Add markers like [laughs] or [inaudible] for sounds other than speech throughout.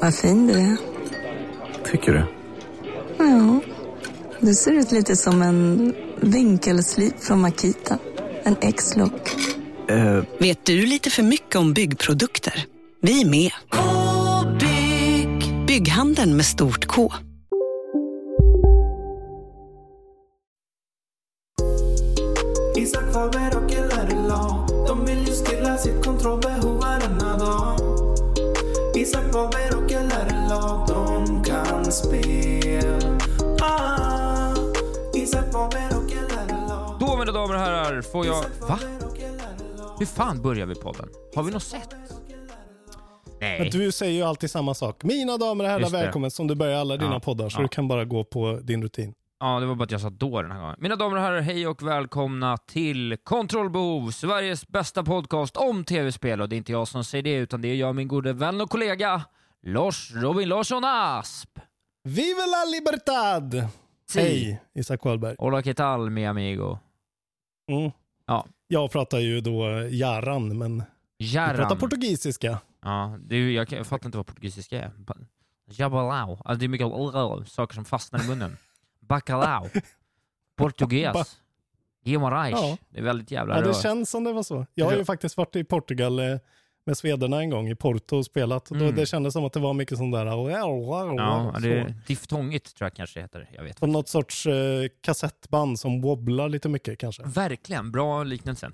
vad fin du är. Tycker du? Ja, du ser ut lite som en vinkelslip från Makita. En X-look. Eh, Vet du lite för mycket om byggprodukter? Vi är med. -bygg. Bygghandeln med stort K. Isak Faber och LRLA De vill ju stilla sitt kontrollbehov varenda dag Isak Faber Ah, Då mina damer och herrar får jag... Va? Hur fan börjar vi podden? Har vi något sätt? Nej. du säger ju alltid samma sak. Mina damer och herrar, välkommen som du börjar alla dina Ja, poddar, så ja. du kan bara gå på din rutin. Ja, det var bara att jag sa då den här gången. Mina damer och herrar, hej och välkomna till Kontrollbehov, Sveriges bästa podcast om tv-spel. Och det är inte jag som säger det, utan det är jag, min gode vän och kollega Lars Robin Larsson Asp. Vive la libertad! Si. Hej, Isak Wahlberg. Hola que tal, mi amigo? Mm. Ja. Jag pratar ju då jaran, men du pratar portugisiska. Ja, är, jag, jag fattar inte vad portugisiska är. Ba- Jabalao. Alltså det är mycket saker som fastnar i munnen. Bacalao. [laughs] Portugis. Ba- Guimarães. Ja. Det är väldigt jävla Ja, det rör. känns som det var så. Jag har ju faktiskt varit i Portugal eh, med Svederna en gång, i Porto och spelat. Och då, Mm. Det kändes som att det var mycket sånt där... Ja, så. det diftongigt tror jag kanske det heter. Jag vet. Som något sorts eh, kassettband som wobblar lite mycket kanske. Verkligen, bra liknelse.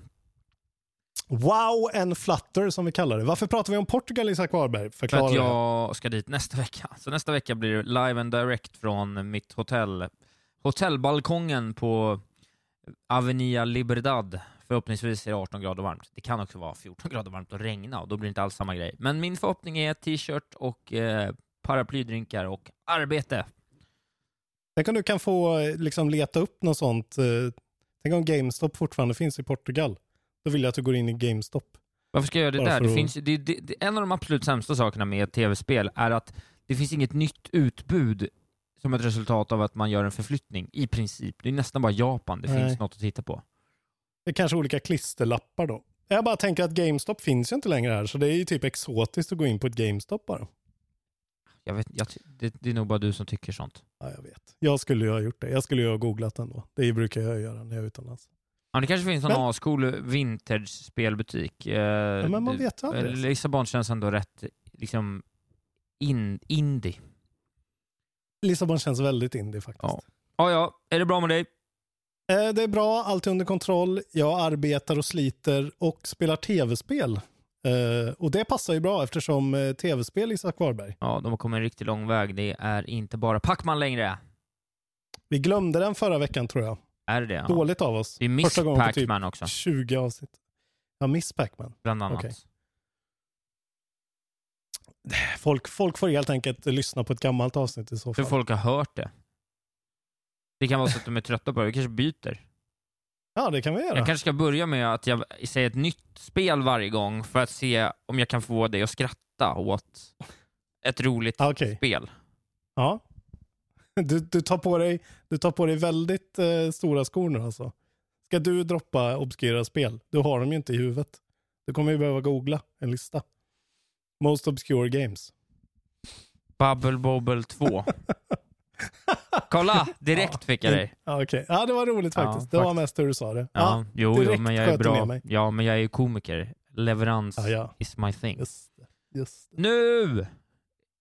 Wow and flutter som vi kallar det. Varför pratar vi om Portugal, Isak Wahlberg? För att jag ska dit nästa vecka. Så nästa vecka blir det live and direct från mitt hotell. Hotellbalkongen på Avenida Liberdad. Förhoppningsvis är det 18 grader varmt. Det kan också vara 14 grader varmt och regna och då blir det inte alls samma grej. Men min förhoppning är t-shirt och eh, paraplydrinkar och arbete. Tänk om du kan få eh, liksom, leta upp något sånt. eh, Tänk om GameStop fortfarande finns i Portugal. Då vill jag att du går in i GameStop. Varför ska jag göra det Bara där? Det finns, det, det, det, en av de absolut sämsta sakerna med tv-spel är att det finns inget nytt utbud som ett resultat av att man gör en förflyttning, i princip. Det är nästan bara Japan det Nej. finns något att titta på. Det är kanske olika klisterlappar då. Jag bara tänker att GameStop finns ju inte längre här, så det är ju typ exotiskt att gå in på ett GameStop bara. Jag vet, jag, det, det är nog bara du som tycker sånt. Ja, jag vet. Jag skulle ju ha gjort det. Jag skulle ju ha googlat ändå. Det brukar jag göra när jag är utomlands. Ja, det kanske finns någon Men- ascool vintage-spelbutik. Eh, Ja, men man vet ju aldrig. eh, Lissabon känns ändå rätt liksom in, indie. Lissabon känns väldigt indie faktiskt. Ja. Ja, ja, är det bra med dig? Eh, Det är bra, allt är under kontroll. Jag arbetar och sliter och spelar tv-spel. Eh, Och det passar ju bra eftersom eh, tv-spel Isak Warberg. Ja, de har kommit en riktigt lång väg. Det är inte bara Pacman längre. Vi glömde den förra veckan tror jag. Är det det? Ja. Dåligt av oss. Det är Miss Första gången på typ Pacman också, 20 avsnitt. Ja, Miss Pacman. bland annat. Okej. Folk, folk får helt enkelt lyssna på ett gammalt avsnitt i så För fall. folk har hört det. Det kan vara så att de är trötta på det. Vi kanske byter. Ja, det kan vi göra. Jag kanske ska börja med att jag säger ett nytt spel varje gång för att se om jag kan få dig att skratta åt ett roligt Ah, Okej. spel. Ja. Du, du, tar på dig, du tar på dig väldigt eh, stora skor nu alltså. Ska du droppa obskyra spel? Du har dem ju inte i huvudet. Du kommer ju behöva googla en lista. Most obscure games. Bubble Bobble 2. [laughs] [laughs] Kolla! Direkt fick jag dig. Ja, okej. ja, det var roligt Ja, faktiskt. det var mest hur du sa det. Ja, jo, jo, direkt men jag är bra. Ja, men jag är ju komiker. Leverans Ja, ja. is my thing. Just det. Just det. Nu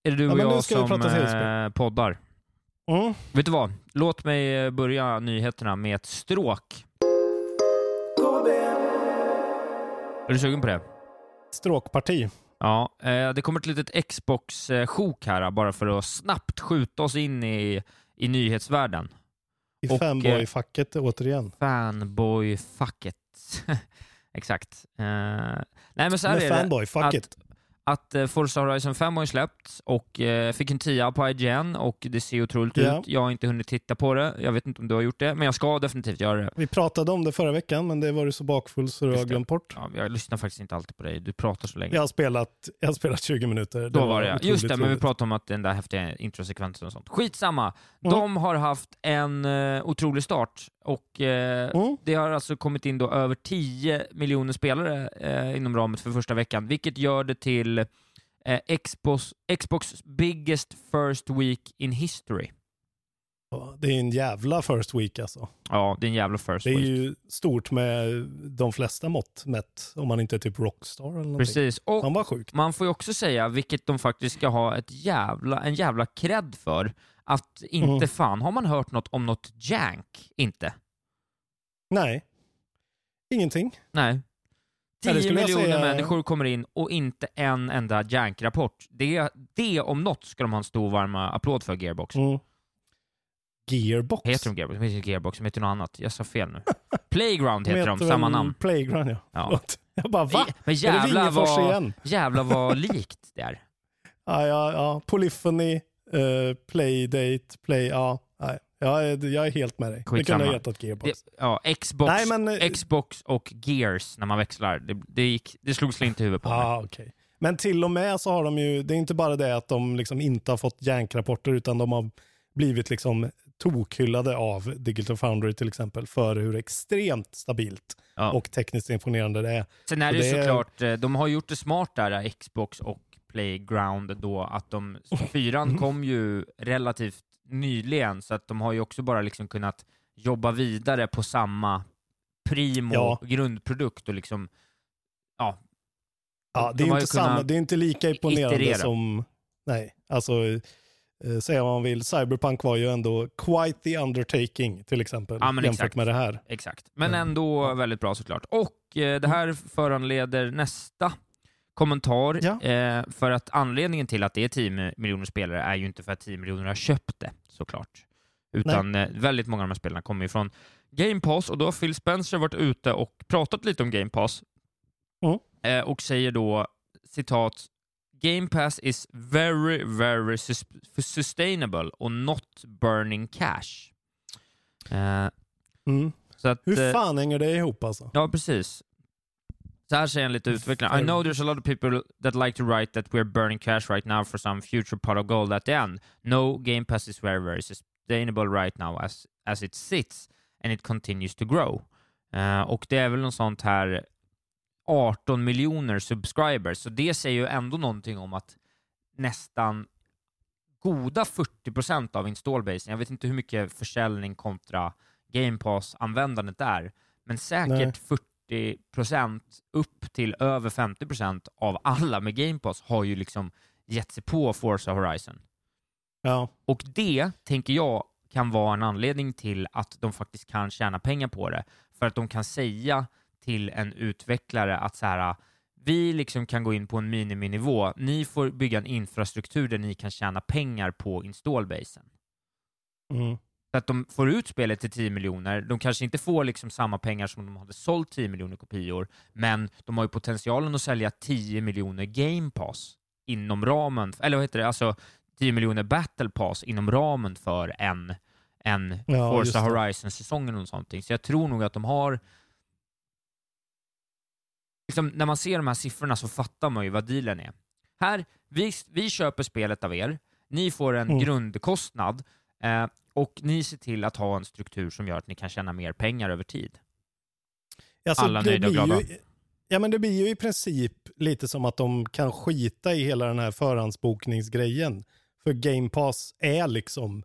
är det du Ja, och jag ska vi som eh, poddar. Mm. Vet du vad? Låt mig eh, börja nyheterna med ett stråk. Är du sugen på det? Stråkparti. Ja, eh, det kommer ett litet Xbox-sjok här bara för att snabbt skjuta oss in i, i nyhetsvärlden. I Och, eh, fanboy-facket återigen. Fanboy-facket. [laughs] Exakt. Eh, nej men så här Med är det. fanboy-facket. Att, att eh, Forza Horizon 5 har ju släppts och eh, fick en 10 på IGN och det ser otroligt Ja. ut. Jag har inte hunnit titta på det. Jag vet inte om du har gjort det, men jag ska definitivt göra det. Vi pratade om det förra veckan, men det var du så bakfull så du har det. glömt bort. Ja, jag lyssnar faktiskt inte alltid på dig. Du pratar så länge. Jag har spelat, jag har spelat 20 minuter. Då var det ja. otroligt Just det, men vi roligt. pratade om att den där häftiga introsekvensen och sånt. Skitsamma. Mm. De har haft en uh, otrolig start och eh, Mm. det har alltså kommit in då över 10 miljoner spelare eh, inom ramen för första veckan, vilket gör det till eh, Xbox, Xbox biggest first week in history. Det är en jävla first week alltså. Ja, det är en jävla first Det är week. ju stort med de flesta mått mätt, om man inte är typ Rockstar eller någonting. Precis. Och Han var sjukt. man får ju också säga, vilket de faktiskt ska ha ett jävla, en jävla cred för, att inte Mm. fan har man hört något om något jank, inte. Nej, ingenting. Nej. Ja, det 10 skulle jag miljoner säga- människor kommer in och inte en enda jank-rapport. Det, det om något ska de ha en stor varma applåd för, Gearbox. Mm. Gearbox. Heter de Gearbox? De heter Gearbox, de heter något annat. Jag sa fel nu. [laughs] Playground heter de, samma namn. Playground ja. Ja. Förlåt. Jag bara va? Men jävla vad, igen? jävla vad [laughs] likt det är. Ja, ja, ja. Polyphony, uh, Playdate, Play, ja. Jag, är, jag är helt med dig. Det Skitsamma. kunde ha hetat Gearbox. Det, ja, Xbox, Nej, men, eh, Xbox och Gears när man växlar. Det, det, gick, det slog slint i huvudet på mig. Ja, okej. Men till och med så har de ju, det är inte bara det att de liksom inte har fått jank-rapporter utan de har blivit liksom tokhyllade av Digital Foundry till exempel för hur extremt stabilt Ja. och tekniskt imponerande det är. Sen är det det är- såklart, eh, de har gjort det smart där, eh, Xbox och Playground då, att de, [laughs] fyran kom ju relativt nyligen, så att de har ju också bara liksom kunnat jobba vidare på samma primo Ja. grundprodukt och liksom, ja. Ja, De det är, har inte samma, det är inte lika imponerande iterera. som, nej, alltså eh, säga vad man vill, Cyberpunk var ju ändå quite the undertaking till exempel Ja, jämfört exakt. med det här. Exakt. Men Mm. ändå väldigt bra såklart. Och eh, det här föranleder nästa kommentar. Ja. Eh, för att anledningen till att det är 10 miljoner spelare är ju inte för att 10 miljoner har köpt det, såklart. Utan eh, väldigt många av de här spelarna kommer ju från Game Pass och då har Phil Spencer varit ute och pratat lite om Game Pass. Mm. Eh, och säger då, citat, Game Pass is very, very sus sustainable och not burning cash. Eh, Mm. att, Hur eh, fan hänger det ihop alltså? Ja, precis. Så här säger en lite utvecklare. I know there's a lot of people that like to write that we're burning cash right now for some future pot of gold at the end. No, Game Pass is very, very sustainable right now as, as it sits and it continues to grow. Eh, och det är väl något sånt här 18 miljoner subscribers, så det säger ju ändå någonting om att nästan goda 40% av installbasen, jag vet inte hur mycket försäljning kontra Game Pass-användandet är, men säkert 40% upp till över 50% av alla med Game Pass har ju liksom gett sig på Forza Horizon. Ja. Och det, tänker jag, kan vara en anledning till att de faktiskt kan tjäna pengar på det. För att de kan säga till en utvecklare att så här, vi liksom kan gå in på en miniminivå, ni får bygga en infrastruktur där ni kan tjäna pengar på installbasen. Mm. Så att de får ut spelet till 10 miljoner. De kanske inte får liksom samma pengar som de hade sålt 10 miljoner kopior, men de har ju potentialen att sälja 10 miljoner Game Pass inom ramen, eller vad heter det, alltså 10 miljoner Battle Pass inom ramen för en, en Ja, Forza. Horizon-säsong eller något sånt. Så jag tror nog att de har liksom, när man ser de här siffrorna så fattar man ju vad dealen är. Här, vi, vi köper spelet av er, ni får en Mm. grundkostnad eh, och ni ser till att ha en struktur som gör att ni kan tjäna mer pengar över tid. Alltså, Alla nöjda och glada. Ju, ja, men det blir ju i princip lite som att de kan skita i hela den här förhandsbokningsgrejen. För Game Pass är liksom,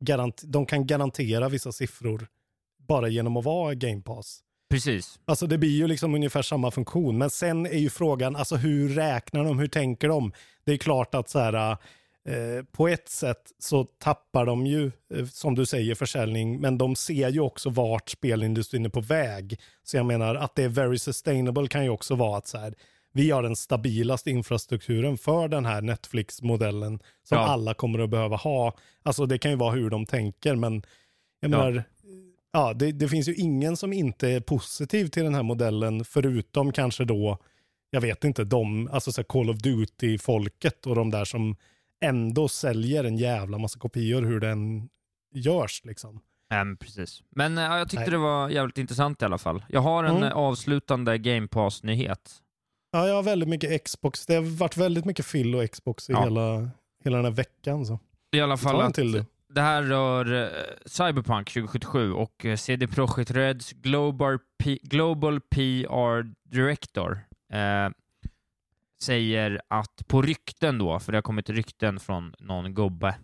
garant, de kan garantera vissa siffror bara genom att vara Game Pass. Precis. Alltså det blir ju liksom ungefär samma funktion. Men sen är ju frågan, alltså hur räknar de, hur tänker de? Det är klart att så här, eh, på ett sätt så tappar de ju, eh, som du säger, försäljning, men de ser ju också vart spelindustrin är på väg. Så jag menar att det är very sustainable kan ju också vara att så här, vi har den stabilaste infrastrukturen för den här Netflix-modellen som Ja. alla kommer att behöva ha. Alltså det kan ju vara hur de tänker, men jag Ja. menar, ja, det, det finns ju ingen som inte är positiv till den här modellen, förutom kanske då, jag vet inte, de, alltså så här Call of Duty-folket och de där som ändå säljer en jävla massa kopior hur den görs liksom. Ehm, precis. Men ja, jag tyckte Nej. det var jävligt intressant i alla fall. Jag har en Mm. eh, avslutande Game Pass-nyhet. Ja, jag har väldigt mycket Xbox. Det har varit väldigt mycket fill och Xbox i Ja. hela, hela den här veckan. Så. I alla fall att till du. det här rör eh, Cyberpunk 2077 och eh, CD Projekt Reds Global, P- Global PR Director eh, säger att på rykten då, för det har kommit rykten från någon gubbe, eh,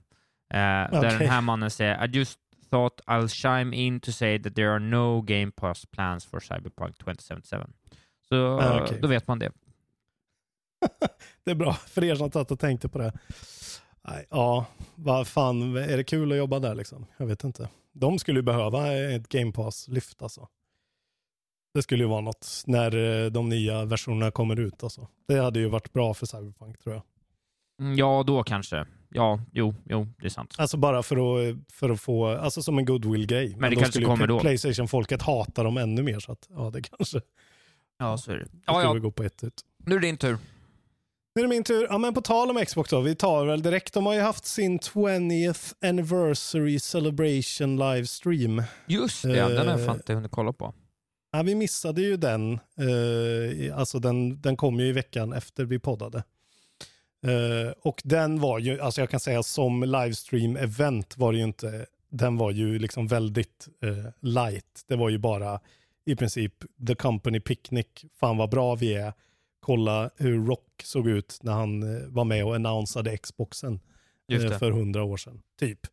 där Okej. den här mannen säger I just thought I'll chime in to say that there are no Game Pass plans for Cyberpunk 2077. Så Ah, okej. då vet man det. [laughs] Det är bra för er som satt och tänkte på det. Nej, ja, vad fan, är det kul att jobba där liksom? Jag vet inte. De skulle ju behöva ett Game Pass-lyft alltså. Det skulle ju vara något när eh, de nya versionerna kommer ut alltså. Det hade ju varit bra för Cyberpunk tror jag. Mm, Ja, då kanske. Ja, jo, jo, det är sant. Alltså bara för att, för att få, alltså som en goodwill-grej. Men det då kanske kommer då. Playstation-folket hata dem ännu mer så att, ja det kanske. Ja, så är det. Det Ja, skulle ja. gå på ett ut. Nu är det din tur. Nu är det min tur. Ja, men på tal om Xbox då, vi tar väl direkt. De har ju haft sin 20th anniversary celebration livestream. Just det, den har jag Eh, fan inte hunnit kolla på. Ja, vi missade ju den. Eh, alltså den, den kom ju i veckan efter vi poddade. Eh, och den var ju, alltså jag kan säga som livestream-event var det ju inte, den var ju liksom väldigt eh, light. Det var ju bara i princip the company picnic. Fan vad bra vi är. Kolla hur Rock såg ut när han eh, var med och annonsade Xboxen eh, för hundra år sedan. Typ.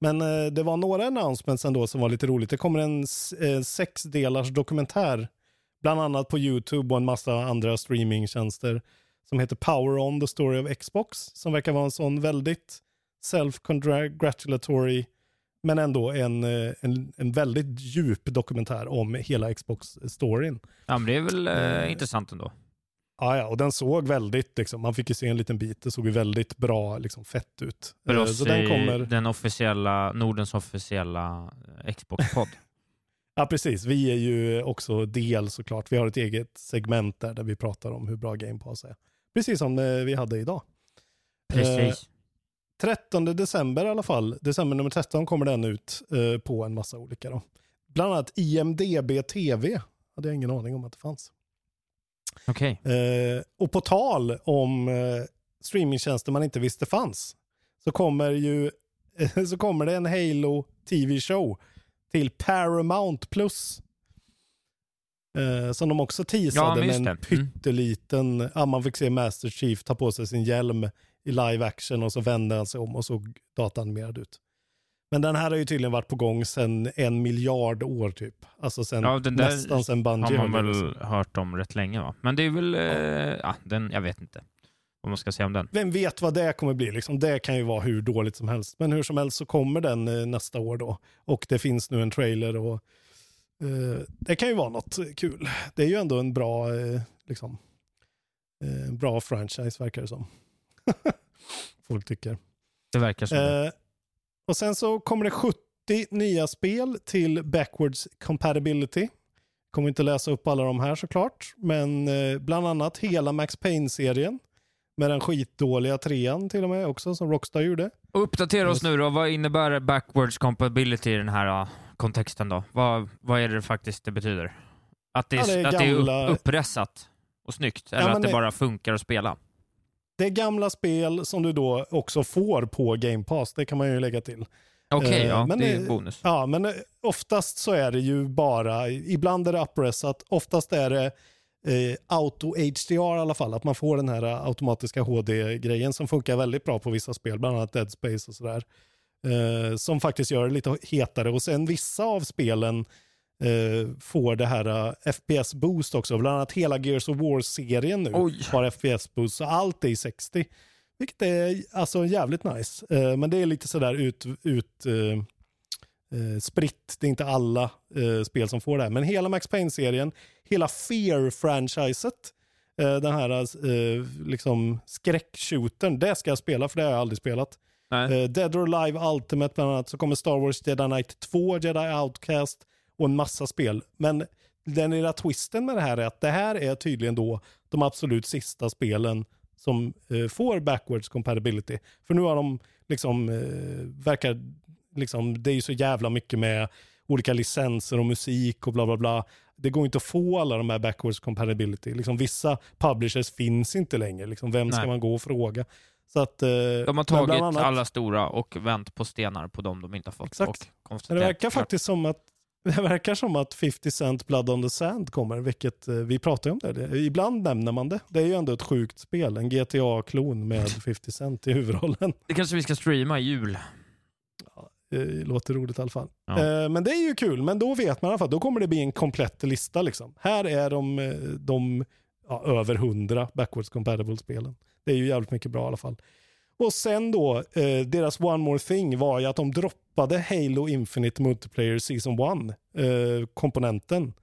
Men eh, det var några announcements ändå som var lite roligt. Det kommer en eh, sexdelars dokumentär, bland annat på YouTube och en massa andra streamingtjänster, som heter Power On, The Story of Xbox, som verkar vara en sån väldigt self-congratulatory, men ändå en, eh, en, en väldigt djup dokumentär om hela Xbox-storyn. Ja, men det är väl eh, Eh, intressant ändå. Ja, ja, och den såg väldigt, liksom, man fick ju se en liten bit, det såg ju väldigt bra, liksom, fett ut. För Eh, oss så den kommer... den officiella, Nordens officiella eh, Xbox-podd. [laughs] Ja, precis. Vi är ju också del såklart. Vi har ett eget segment där, där vi pratar om hur bra Game Pass är. Precis som eh, vi hade idag. Precis. 13 december i alla fall, december nummer 13 kommer den ut eh, på en massa olika då. Bland annat IMDB TV, hade jag ingen aning om att det fanns. Okej. Eh, och på tal om eh, streamingtjänster man inte visste fanns, så kommer ju [laughs] så kommer det en Halo TV-show till Paramount Plus. Eh, som de också Ja, teasade men med en. Mm. pytteliten, ja, man fick se Master Chief ta på sig sin hjälm i live action och så vände han sig om och såg datanimerad ut. Men den här har ju tydligen varit på gång sedan en miljard år typ. Alltså sen, Ja, den nästan sen Har Bungie man höll i väl hört om rätt länge va? Men det är väl, eh, ja, den, jag vet inte vad man ska säga om den. Vem vet vad det kommer bli? Liksom, det kan ju vara hur dåligt som helst. Men hur som helst så kommer den eh, nästa år då. Och det finns nu en trailer och eh, det kan ju vara något kul. Det är ju ändå en bra, eh, liksom, eh, bra franchise verkar det som. [laughs] Folk tycker. Det verkar. Eh, och sen så kommer det 70 nya spel till Backwards Compatibility. Kommer inte läsa upp alla de här såklart, men eh, bland annat hela Max Payne-serien. Med den skitdåliga trean till och med också, som Rockstar gjorde. Och Uppdatera oss nu då, vad innebär backwards compatibility i den här ah, kontexten då? Vad, vad är det faktiskt det betyder? Att det är, Ja, det är att det är upp, uppressat och snyggt? Eller men att det det- bara funkar att spela? Det är gamla spel som du då också får på Game Pass, det kan man ju lägga till. Okej, Eh, ja, men det är bonus. Ja, men oftast så är det ju bara, ibland är det uppressat, oftast är det eh, auto HDR i alla fall, att man får den här automatiska HD-grejen som funkar väldigt bra på vissa spel, bland annat Dead Space och sådär. Eh, som faktiskt gör det lite hetare och sen vissa av spelen eh, får det här eh, FPS-boost också, bland annat hela Gears of War-serien nu Oj. har FPS-boost, så allt är i 60. Vilket är alltså jävligt nice. Eh, men det är lite sådär ut, ut eh, eh, spritt. Det är inte alla eh, spel som får det här. Men hela Max Payne-serien, hela Fear-franchiset, den här liksom skräckshootern, det ska jag spela för det har jag aldrig spelat. Nej. Dead or Alive Ultimate bland annat, så kommer Star Wars Jedi Knight 2, Jedi Outcast och en massa spel. Men den lilla twisten med det här är att det här är tydligen då de absolut sista spelen som eh, får backwards compatibility. För nu har de liksom, eh, verkar, liksom, det är ju så jävla mycket med olika licenser och musik och bla bla bla. Det går inte att få alla de här backwards compatibility. Liksom, vissa publishers finns inte längre. Liksom, vem ska Nej. man gå och fråga? Så att, eh, De har tagit annat- alla stora och vänt på stenar på dem de inte har fått. Exakt. Och det verkar faktiskt som att det verkar som att 50 Cent Blood on the Sand kommer, vilket eh, vi pratar om det. det. Ibland nämner man det. Det är ju ändå ett sjukt spel, en GTA-klon med [laughs] 50 Cent i huvudrollen. Det kanske vi ska streama i jul. Eh, låter roligt i alla fall. Ja. Eh, men det är ju kul, men då vet man i alla fall, då kommer det bli en komplett lista liksom. Här är de, eh, de ja, över 100 backwards compatible spelen. Det är ju jävligt mycket bra i alla fall. Och sen då, eh, deras One More Thing var ju att de droppade Halo Infinite Multiplayer Season 1, eh, komponenten.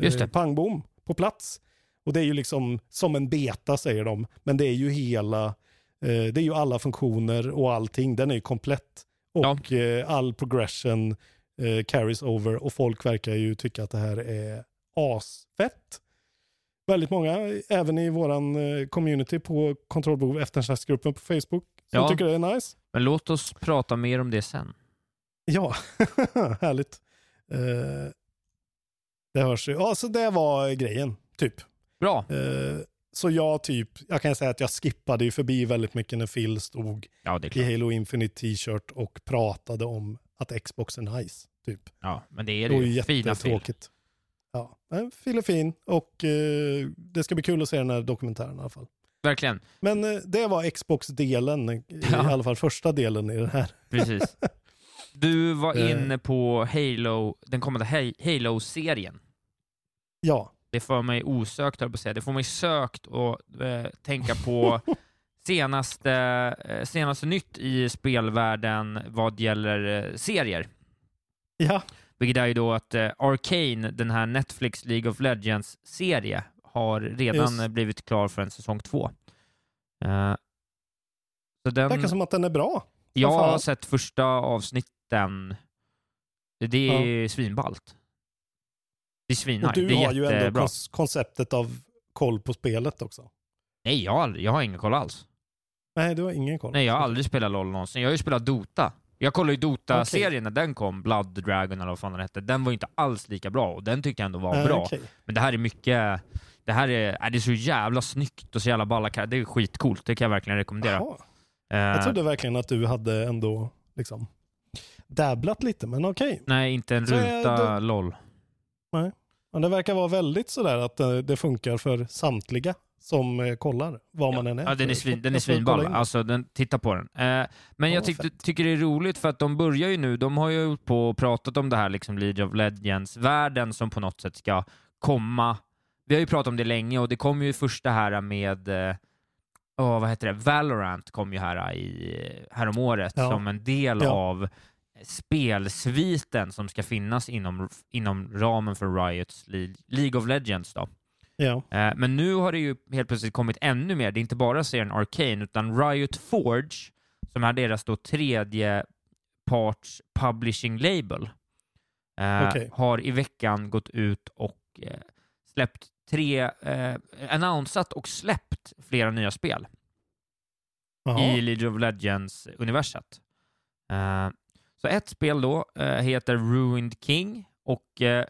Just det. pang bom, på plats. Och det är ju liksom som en beta säger de, men det är ju hela, eh, det är ju alla funktioner och allting, den är ju komplett. Och eh, all progression eh, carries over och folk verkar ju tycka att det här är asfett. Väldigt många, även i våran eh, community på kontrollbehov eftersnacksgruppen på Facebook, som Ja. tycker det är nice. Men låt oss prata mer om det sen. Ja, [laughs] härligt. Eh, det hörs ju. Ja, så det var grejen, typ. Bra. Eh, så jag typ, jag kan säga att jag skippade ju förbi väldigt mycket när Phil stod Ja, i. Halo Infinite t-shirt och pratade om att Xbox är nice, typ. Ja, men det är Det ju. Fina film. Ja, Phil är fin och eh, det ska bli kul att se den här dokumentären i alla fall. Verkligen. Men eh, det var Xbox-delen, i Ja. alla fall första delen i den här. Precis. Du var Eh. inne på Halo, den kommande Ha- Halo-serien. Ja, Det får mig osökt, på att säga. Det får mig sökt att eh, tänka på [laughs] senaste, eh, senaste nytt i spelvärlden vad gäller eh, serier. ja, Vilket är ju då att eh, Arcane, den här Netflix League of Legends-serie, har redan Just. eh, blivit klar för en säsong två. Eh, så den, verkar som att den är bra. jag har sett första avsnitten. Det är svinballt. Det är Och svinnice. du det är har ju ändå konceptet av koll på spelet också. Nej, jag har, aldrig, jag har ingen koll alls. Nej, du har ingen koll. Nej, jag har aldrig spelat LOL någonsin. Jag har ju spelat Dota. Jag kollade ju Dota-serien när den kom, Blood Dragon eller vad fan den hette. Den var ju inte alls lika bra och den tyckte jag ändå var Nej, bra. okej. Men det här är mycket... Det här är, är det är så jävla snyggt och så jävla balla Det är skitcoolt, det kan jag verkligen rekommendera. Eh, Jag trodde verkligen att du hade ändå liksom dabblat lite, men okej. Nej, inte en Så ruta det- LOL. Men det verkar vara väldigt sådär att eh, det funkar för samtliga som eh, kollar, vad man än är. Ja, den är, svin, den är svinball. in. Alltså, den, titta på den. Eh, men Ja, jag tyckte, tycker det är roligt för att de börjar ju nu, de har ju på och pratat om det här liksom League of Legends-världen som på något sätt ska komma. Vi har ju pratat om det länge och det kom ju första här med eh, åh, vad heter det? Valorant kom ju här i, härom året Ja. som en del Ja. av spelsviten som ska finnas inom, inom ramen för Riots Le- League of Legends. Då. Ja, Eh, Men nu har det ju helt plötsligt kommit ännu mer. Det är inte bara serien Arcane, utan Riot Forge, som är deras då tredje parts publishing label, eh, Okej. har i veckan gått ut och eh, släppt tre, eh, annonsat och släppt flera nya spel Jaha. i League of Legends-universat. Eh, så ett spel då eh, heter Ruined King och eh,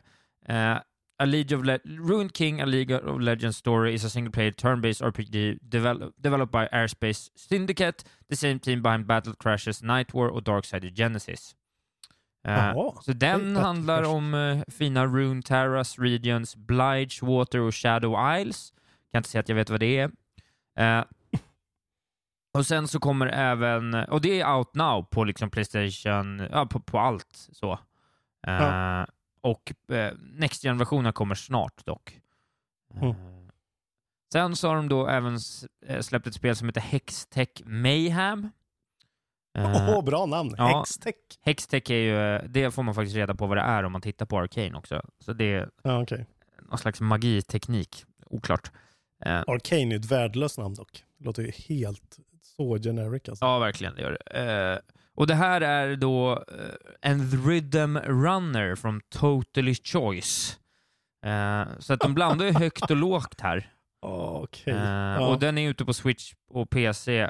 A League of Le- Ruined King, A League of Legends story is a single player turn-based RPG devel- developed by Airspace Syndicate, the same team behind Battle Crashes, Night War och Darksided Genesis. Eh, Jaha. så den handlar om eh, fina Rune Terras, Regions, Blige, Water och Shadow Isles. Kan inte säga att jag vet vad det är. Eh, och sen så kommer även, och det är out now på liksom Playstation, ja på, på allt så. Ja. Och eh, Next Gen-versionen kommer snart dock. Eh, Mm. Sen så har de då även eh, släppt ett spel som heter Hextech Mayhem. Åh, Eh, bra namn. ja. Hextech. Hextech är ju, eh, det får man faktiskt reda på vad det är om man tittar på Arcane också. Så det är Ja, okej. någon slags magiteknik, oklart. Arcane är ett värdelöst namn dock. Det låter ju helt så generic alltså. Ja, verkligen. Det gör det. Och det här är då eh, en rhythm runner från Totally Choice. Eh, så att de [laughs] blandar ju högt och lågt här. Okej. Eh, Ja. Och den är ute på Switch och PC.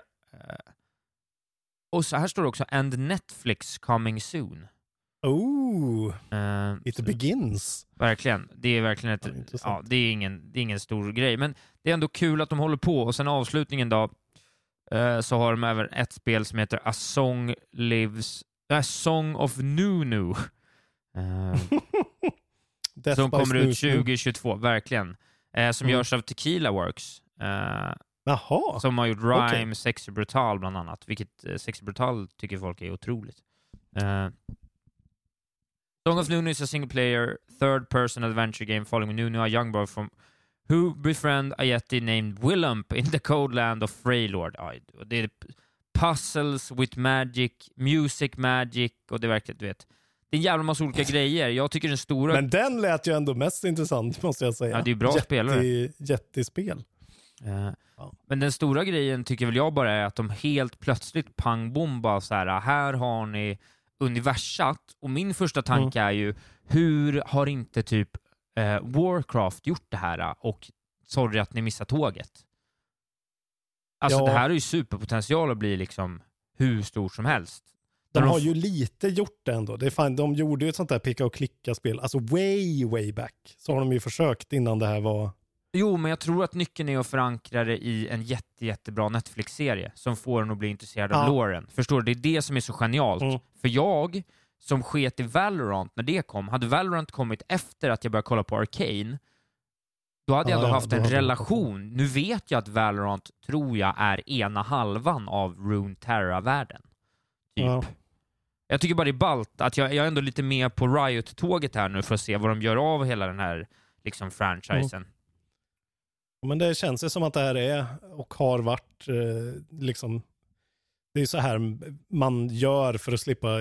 Och så här står det också And Netflix coming soon. Oh, Eh, it så- begins. Verkligen. Det är verkligen ett... Ja, det, är ingen, det är ingen stor grej. Men det är ändå kul att de håller på. Och sen avslutningen då, så har de även ett spel som heter A Song Lives... A Song of Nunu. Eh, [laughs] som kommer ut snus nu. 2022, verkligen. Eh, som Mm. görs av Tequila Works. Eh, Jaha. som har gjort Rhyme, Okej. Sexy Brutal bland annat. Vilket eh, Sexy Brutal tycker folk är otroligt. Eh, Song of Nunu is a single player, third person adventure game following Nunu, a young boy from who befriend a yeti named Willump in the cold land of Freylord. Ja, det är puzzles with magic, music magic och det verkligen, du vet. Det är en jävla massa olika grejer. Jag tycker den stora... Men den lät ju ändå mest intressant måste jag säga. Ja, det är bra Jätte- spelare. Jättespel. Eh, Ja. Men den stora grejen tycker väl jag bara är att de helt plötsligt pang bom bara så här, här har ni universat och min första tanke Mm. är ju hur har inte typ eh, Warcraft gjort det här och sorry att ni missar tåget. Alltså Ja. det här har ju superpotential att bli liksom hur stort som helst. De har ju lite gjort det ändå. Det är fan, de gjorde ju ett sånt där picka och klicka-spel, alltså way, way back. Så har de ju försökt innan det här var... Jo, men jag tror att nyckeln är att förankra det i en jätte, jättebra Netflix-serie som får en att bli intresserad av Ja. Förstår du? Det är det som är så genialt. Mm. För jag, som sket i Valorant när det kom, hade Valorant kommit efter att jag började kolla på Arcane, då hade jag Ja, ändå ja, haft en relation. Nu vet jag att Valorant, tror jag, är ena halvan av Rune Terra-världen. Typ. Ja. Jag tycker bara det är ballt att jag, jag är ändå lite med på Riot-tåget här nu för att se vad de gör av hela den här liksom franchisen. Men det känns ju som att det här är och har varit eh, liksom det är så här man gör för att slippa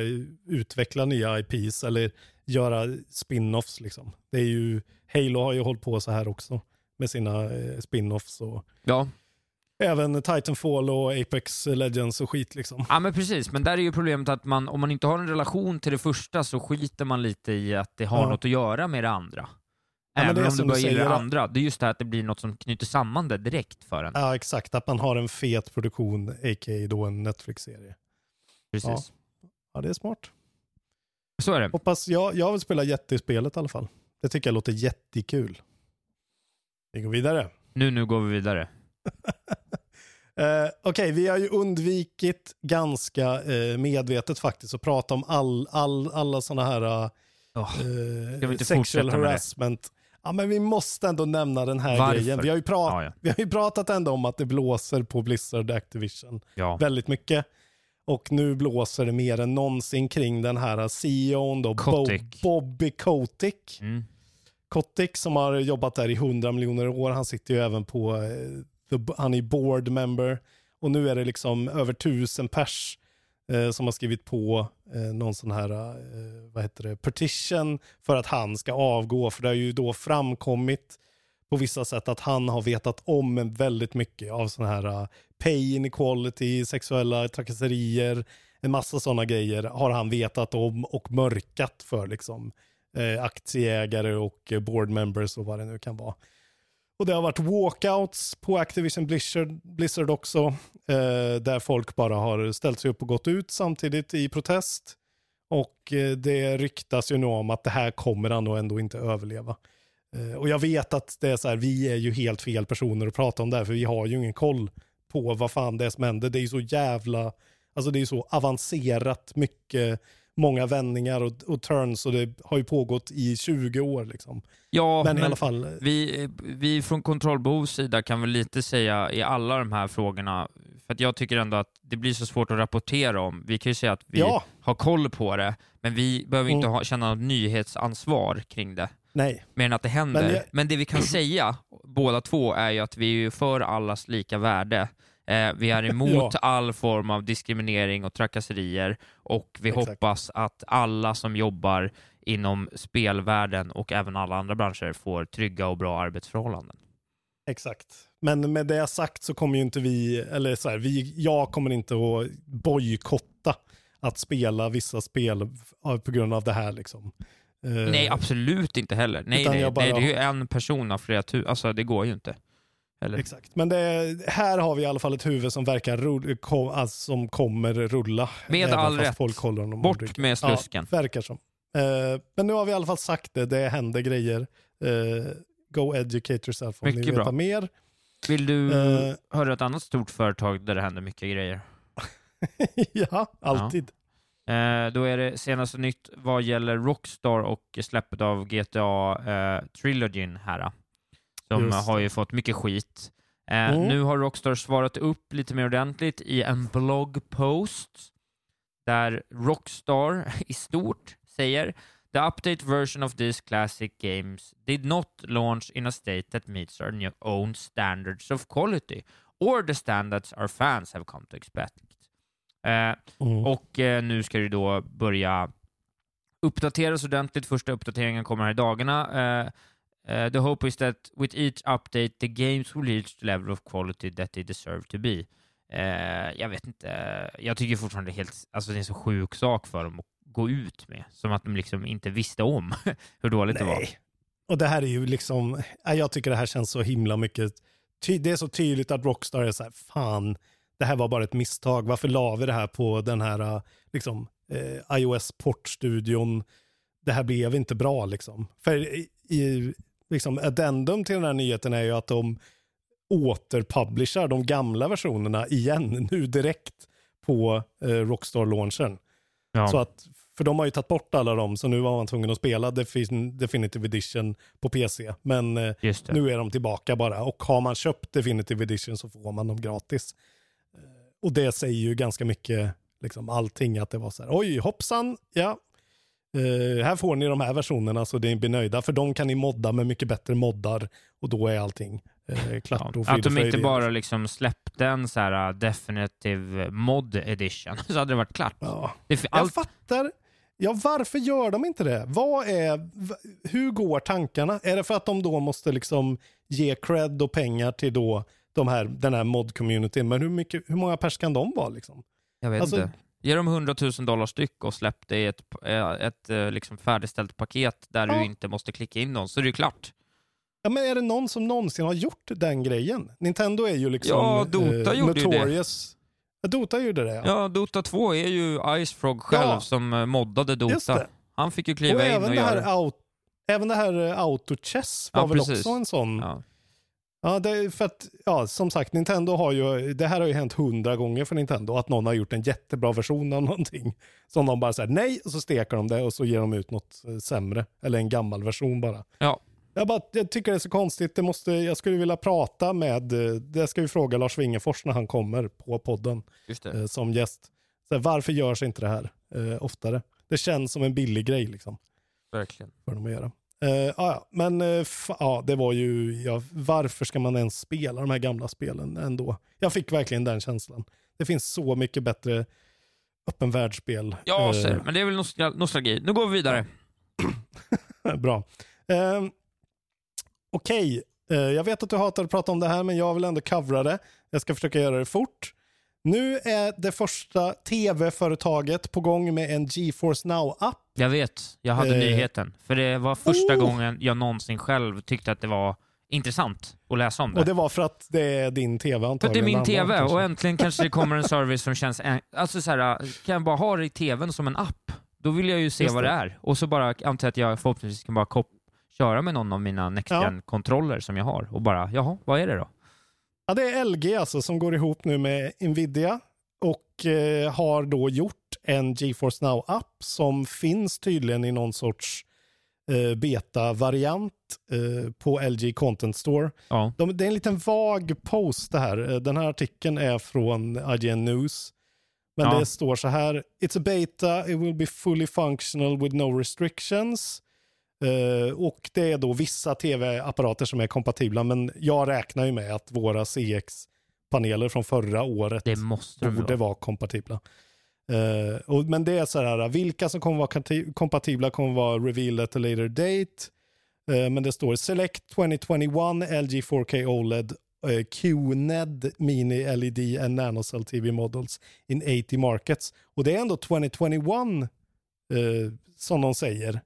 utveckla nya IPs eller göra spin-offs liksom. Det är ju, Halo har ju hållit på så här också med sina eh, spin-offs och Ja. även Titanfall och Apex Legends och skit liksom. Ja men precis, men där är ju problemet att man, om man inte har en relation till det första så skiter man lite i att det har Ja. något att göra med det andra. Ja, Även om du börjar gilla andra. Det är just det här att det blir något som knyter samman det direkt för en. Ja exakt, att man har en fet produktion, a.k.a. då en Netflix-serie. Precis. Ja, det är smart. Så är det. Hoppas, jag, jag vill spela jättespelet i alla fall. Det tycker jag låter jättekul. Vi går vidare. Nu, nu går vi vidare. [laughs] Eh, Okej, vi har ju undvikit ganska eh, medvetet faktiskt att prata om all, all, alla sådana här eh, inte sexual harassment. Ja, men vi måste ändå nämna den här Varför? grejen. Vi har, ju pra- Ja, ja. vi har ju pratat ändå om att det blåser på Blizzard Activision Ja. väldigt mycket. Och nu blåser det mer än någonsin kring den här CEOn då, Kotick. Bobby Kotick. Mm. Kotick som har jobbat där i 100 miljoner år. Han sitter ju även på, eh, han är board member. Och nu är det liksom över tusen pers eh, som har skrivit på eh, någon sån här, eh, vad heter det, petition för att han ska avgå. För det har ju då framkommit på vissa sätt att han har vetat om väldigt mycket av sån här eh, pay inequality, sexuella trakasserier, en massa sådana grejer har han vetat om och mörkat för liksom eh, aktieägare och eh, board members och vad det nu kan vara. Och det har varit walkouts på Activision Blizzard, Blizzard också, eh, där folk bara har ställt sig upp och gått ut samtidigt i protest. Och eh, det ryktas ju nu om att det här kommer han nog ändå inte överleva. Eh, och jag vet att det är så här, vi är ju helt fel personer att prata om det här, för vi har ju ingen koll på vad fan det är som händer. Det är ju så jävla, alltså det är ju så avancerat mycket, många vändningar och, och turns och det har ju pågått i 20 år liksom. Ja, Men i alla fall, Vi, vi från kontrollbehovs sida kan väl lite säga i alla de här frågorna, för att jag tycker ändå att det blir så svårt att rapportera om. Vi kan ju säga att vi Ja. har koll på det, men vi behöver inte Mm. ha, känna något nyhetsansvar kring det. nej. Mer än att det händer. Men Men, jag- det vi kan säga, båda två är ju att vi är för allas lika värde. Eh, vi är [laughs] emot Ja. all form av diskriminering och trakasserier och vi Exakt. hoppas att alla som jobbar inom spelvärlden och även alla andra branscher får trygga och bra arbetsförhållanden. Exakt. Men med det sagt så kommer ju inte vi, eller så här, vi, jag kommer inte att bojkotta att spela vissa spel på grund av det här liksom. Eh, Nej, absolut inte heller. Nej, nej, bara- nej, det är ju en person av flera tusen. Alltså, det går ju inte. Eller? Exakt. Men det, här har vi i alla fall ett huvud som verkar rull, kom, alltså, som kommer rulla. Med all rätt. Folk håller honom Bort med slusken. Ja, verkar som. Eh, men nu har vi i alla fall sagt det, det händer grejer. Eh, go educate yourself om Mycket ni vill veta mer. Vill du Eh. höra ett annat stort företag där det händer mycket grejer? [laughs] ja, alltid. Eh, då är det senaste nytt vad gäller Rockstar och släppet av GTA Trilogyn här. Som Just har ju fått mycket skit. Eh, Mm. Nu har Rockstar svarat upp lite mer ordentligt i en bloggpost där Rockstar [laughs] i stort säger The update version of these classic games did not launch in a state that meets our new own standards of quality or the standards our fans have come to expect. Eh, Mm. och eh, nu ska det då börja uppdateras ordentligt. Första uppdateringen kommer här i dagarna. Eh, Eh, the hope is that with each update the games will reach the level of quality that they deserve to be. Uh, jag vet inte, jag tycker fortfarande det är helt, alltså det är en så sjuk sak för dem att gå ut med. Som att de liksom inte visste om [laughs] hur dåligt det var. Och det här är ju liksom, eh, jag tycker det här känns så himla mycket, ty, det är så tydligt att Rockstar är så här, fan, det här var bara ett misstag, varför la vi det här på den här liksom, eh, iOS-portstudion, det här blev inte bra liksom. För i, i liksom, addendum till den här nyheten är ju att de återpublishar de gamla versionerna igen [laughs] nu direkt på eh, Rockstar-launchen. Ja. Så att, för de har ju tagit bort alla dem, så nu var man tvungen att spela Defin- Definitive Edition på PC. Men eh, nu är de tillbaka bara. Och har man köpt Definitive Edition så får man dem gratis. Eh, och det säger ju ganska mycket, liksom allting, att det var så här, oj hoppsan, ja. Eh, här får ni de här versionerna så ni blir nöjda, för de kan ni modda med mycket bättre moddar och då är allting eh, klart och frid Att de inte bara liksom släppte en så här uh, definitive mod edition, [laughs] så hade det varit klart. Ja. Det, är- Jag allt, fattar. Ja, varför gör de inte det? Vad är, hur går tankarna? Är det för att de då måste liksom ge cred och pengar till då de här, den här mod-communityn? Men hur, mycket, hur många pers kan de vara liksom? jag vet alltså- inte. Ge dem 100 000 dollar styck och släpp det i ett, eh, ett eh, liksom färdigställt paket där Ja. du inte måste klicka in någon, så är det ju klart. Ja, men är det någon som någonsin har gjort den grejen? Nintendo är ju liksom Ja, Dota gjorde ju det. notorious. Ja, Dota gjorde det, ja. Ja, Dota 2 är ju Icefrog själv Ja. som eh, moddade Dota. Han fick ju Och kliva in och det, här göra... out, även det här eh, Auto-chess var Ja, väl precis. också en sån. Ja. Det är för att, ja, som sagt, Nintendo har ju, det här har ju hänt hundra gånger för Nintendo, att någon har gjort en jättebra version av någonting. Som de bara säger nej, och så stekar de det och så ger de ut något eh, sämre. Eller en gammal version bara. Ja. Jag, bara, jag tycker det är så konstigt, det måste, jag skulle vilja prata med, eh, det ska vi fråga Lars Wingefors när han kommer på podden eh, som gäst. Så här, varför görs inte det här eh, oftare? Det känns som en billig grej liksom Verkligen. för dem att göra. Uh, ja, men uh, ja, det var ju, ja, varför ska man ens spela de här gamla spelen ändå? Jag fick verkligen den känslan. Det finns så mycket bättre öppen världsspel. Ja, ser, men det är väl nostal- nostalgi. Nu går vi vidare. [clears throat] Bra. Uh, Okej, eh, jag vet att du hatar att prata om det här, men jag vill ändå covra det. Jag ska försöka göra det fort. Nu är det första tv-företaget på gång med en GeForce Now-app. Jag vet, jag hade Eh. nyheten. För det var första Oh! gången jag någonsin själv tyckte att det var intressant att läsa om det. Och det var för att det är din tv För antagligen. att det är min Annan, TV kanske. och äntligen kanske det [laughs] kommer en service som känns... Alltså så här, kan jag bara ha det i TVn som en app? Då vill jag ju se Just vad det det. är. Och så bara antar att jag förhoppningsvis kan bara köra med någon av mina NextGen-kontroller som jag har och bara, jaha, vad är det då? Ja, det är LG alltså som går ihop nu med Nvidia och eh, har då gjort en GeForce Now-app som finns tydligen i någon sorts eh, beta-variant eh, på LG Content Store. Ja. De, det är en liten vag post det här. Eh, Den här artikeln är från IGN News. Men Ja. det står så här. It's a beta, it will be fully functional with no restrictions. Eh, och det är då vissa tv-apparater som är kompatibla, men jag räknar ju med att våra CX-paneler från förra året Det måste de borde vara. vara kompatibla. Eh, och, men det är så här, vilka som kommer vara kompatibla kommer vara revealed at a later date. Eh, men det står Select 2021 LG 4K OLED eh, QNED Mini LED and NanoCell TV models in 80 markets. Och det är ändå 2021 eh, som de säger.